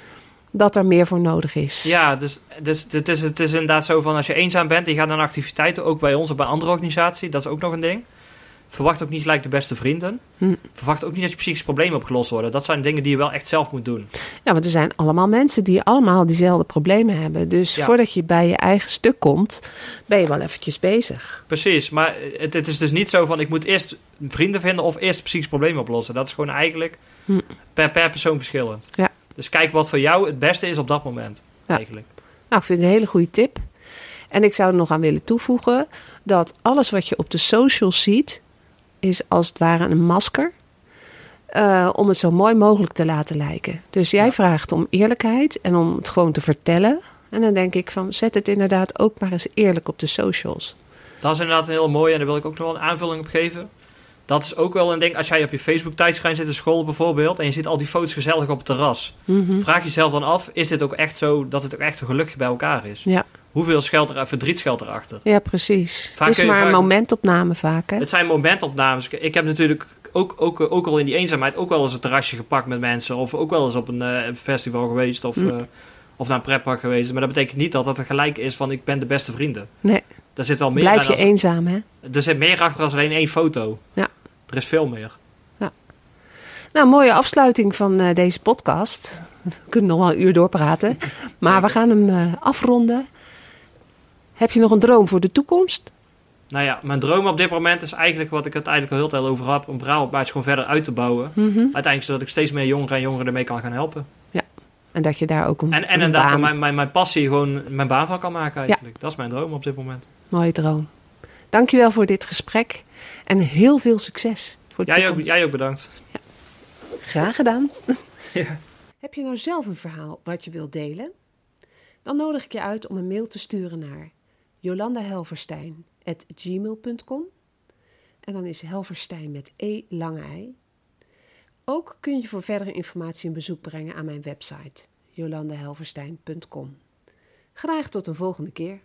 dat er meer voor nodig is. ja dus, dus het, is, het is inderdaad zo van als je eenzaam bent en je gaat naar activiteiten, ook bij ons of bij een andere organisatie, dat is ook nog een ding. Verwacht ook niet gelijk de beste vrienden. Hm. Verwacht ook niet dat je psychische problemen opgelost worden. Dat zijn dingen die je wel echt zelf moet doen. Ja, want er zijn allemaal mensen die allemaal diezelfde problemen hebben. Dus Ja. voordat je bij je eigen stuk komt, ben je wel eventjes bezig. Precies, maar het, het is dus niet zo van ik moet eerst vrienden vinden of eerst psychische problemen oplossen. Dat is gewoon eigenlijk Hm. per, per persoon verschillend. Ja. Dus kijk wat voor jou het beste is op dat moment. Ja. Eigenlijk. Nou, ik vind het een hele goede tip. En ik zou er nog aan willen toevoegen dat alles wat je op de socials ziet, is als het ware een masker. eh, om het zo mooi mogelijk te laten lijken. Dus jij Ja. vraagt om eerlijkheid en om het gewoon te vertellen. En dan denk ik van, zet het inderdaad ook maar eens eerlijk op de socials. Dat is inderdaad een heel mooie en daar wil ik ook nog wel een aanvulling op geven. Dat is ook wel een ding, als jij op je Facebook tijdschijn zit in school bijvoorbeeld... en je ziet al die foto's gezellig op het terras. Mhm. Vraag jezelf dan af, is dit ook echt zo dat het ook echt gelukkig bij elkaar is? Ja. Hoeveel schuilt er, verdriet schuilt erachter? Ja, precies. Vaak het is maar een momentopname vaak, hè? Het zijn momentopnames. Ik heb natuurlijk ook, ook, ook al in die eenzaamheid ook wel eens een terrasje gepakt met mensen. Of ook wel eens op een eh, festival geweest of, Hm. eh, of naar een pretpark geweest. Maar dat betekent niet dat het er gelijk is van ik ben de beste vrienden. Nee. Er zit wel meer Blijf je als- eenzaam, hè? Er zit meer achter dan alleen één foto. Ja. Er is veel meer. Nou, mooie afsluiting van eh, deze podcast. We kunnen nog wel een uur doorpraten. maar we gaan hem eh, afronden. Heb je nog een droom voor de toekomst? Nou ja, mijn droom op dit moment is eigenlijk wat ik het eigenlijk al heel tijd over heb. Om Brabant Match gewoon verder uit te bouwen. Mhm. Uiteindelijk zodat ik steeds meer jongeren en jongeren ermee kan gaan helpen. En dat je daar ook een, En, en inderdaad baan- mijn, mijn, mijn passie gewoon mijn baan van kan maken eigenlijk. Dat is mijn droom op dit moment. mooie droom. Dankjewel voor dit gesprek. En heel veel succes voor de Jij ook, jij ook bedankt. Graag gedaan. Ja. Heb je nou zelf een verhaal wat je wilt delen? Dan nodig ik je uit om een mail te sturen naar jolandahelverstein.gmail.com En dan is Helverstein met E lange ei. Ook kun je voor verdere informatie een bezoek brengen aan mijn website jolandahelverstein.com. Graag tot een volgende keer.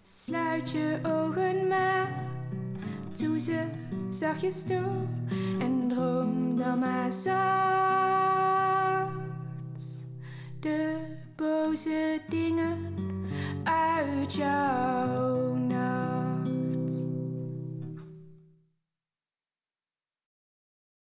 Sluit je ogen maar, doe ze zachtjes toe en droom dan maar zacht. De boze dingen uit jouw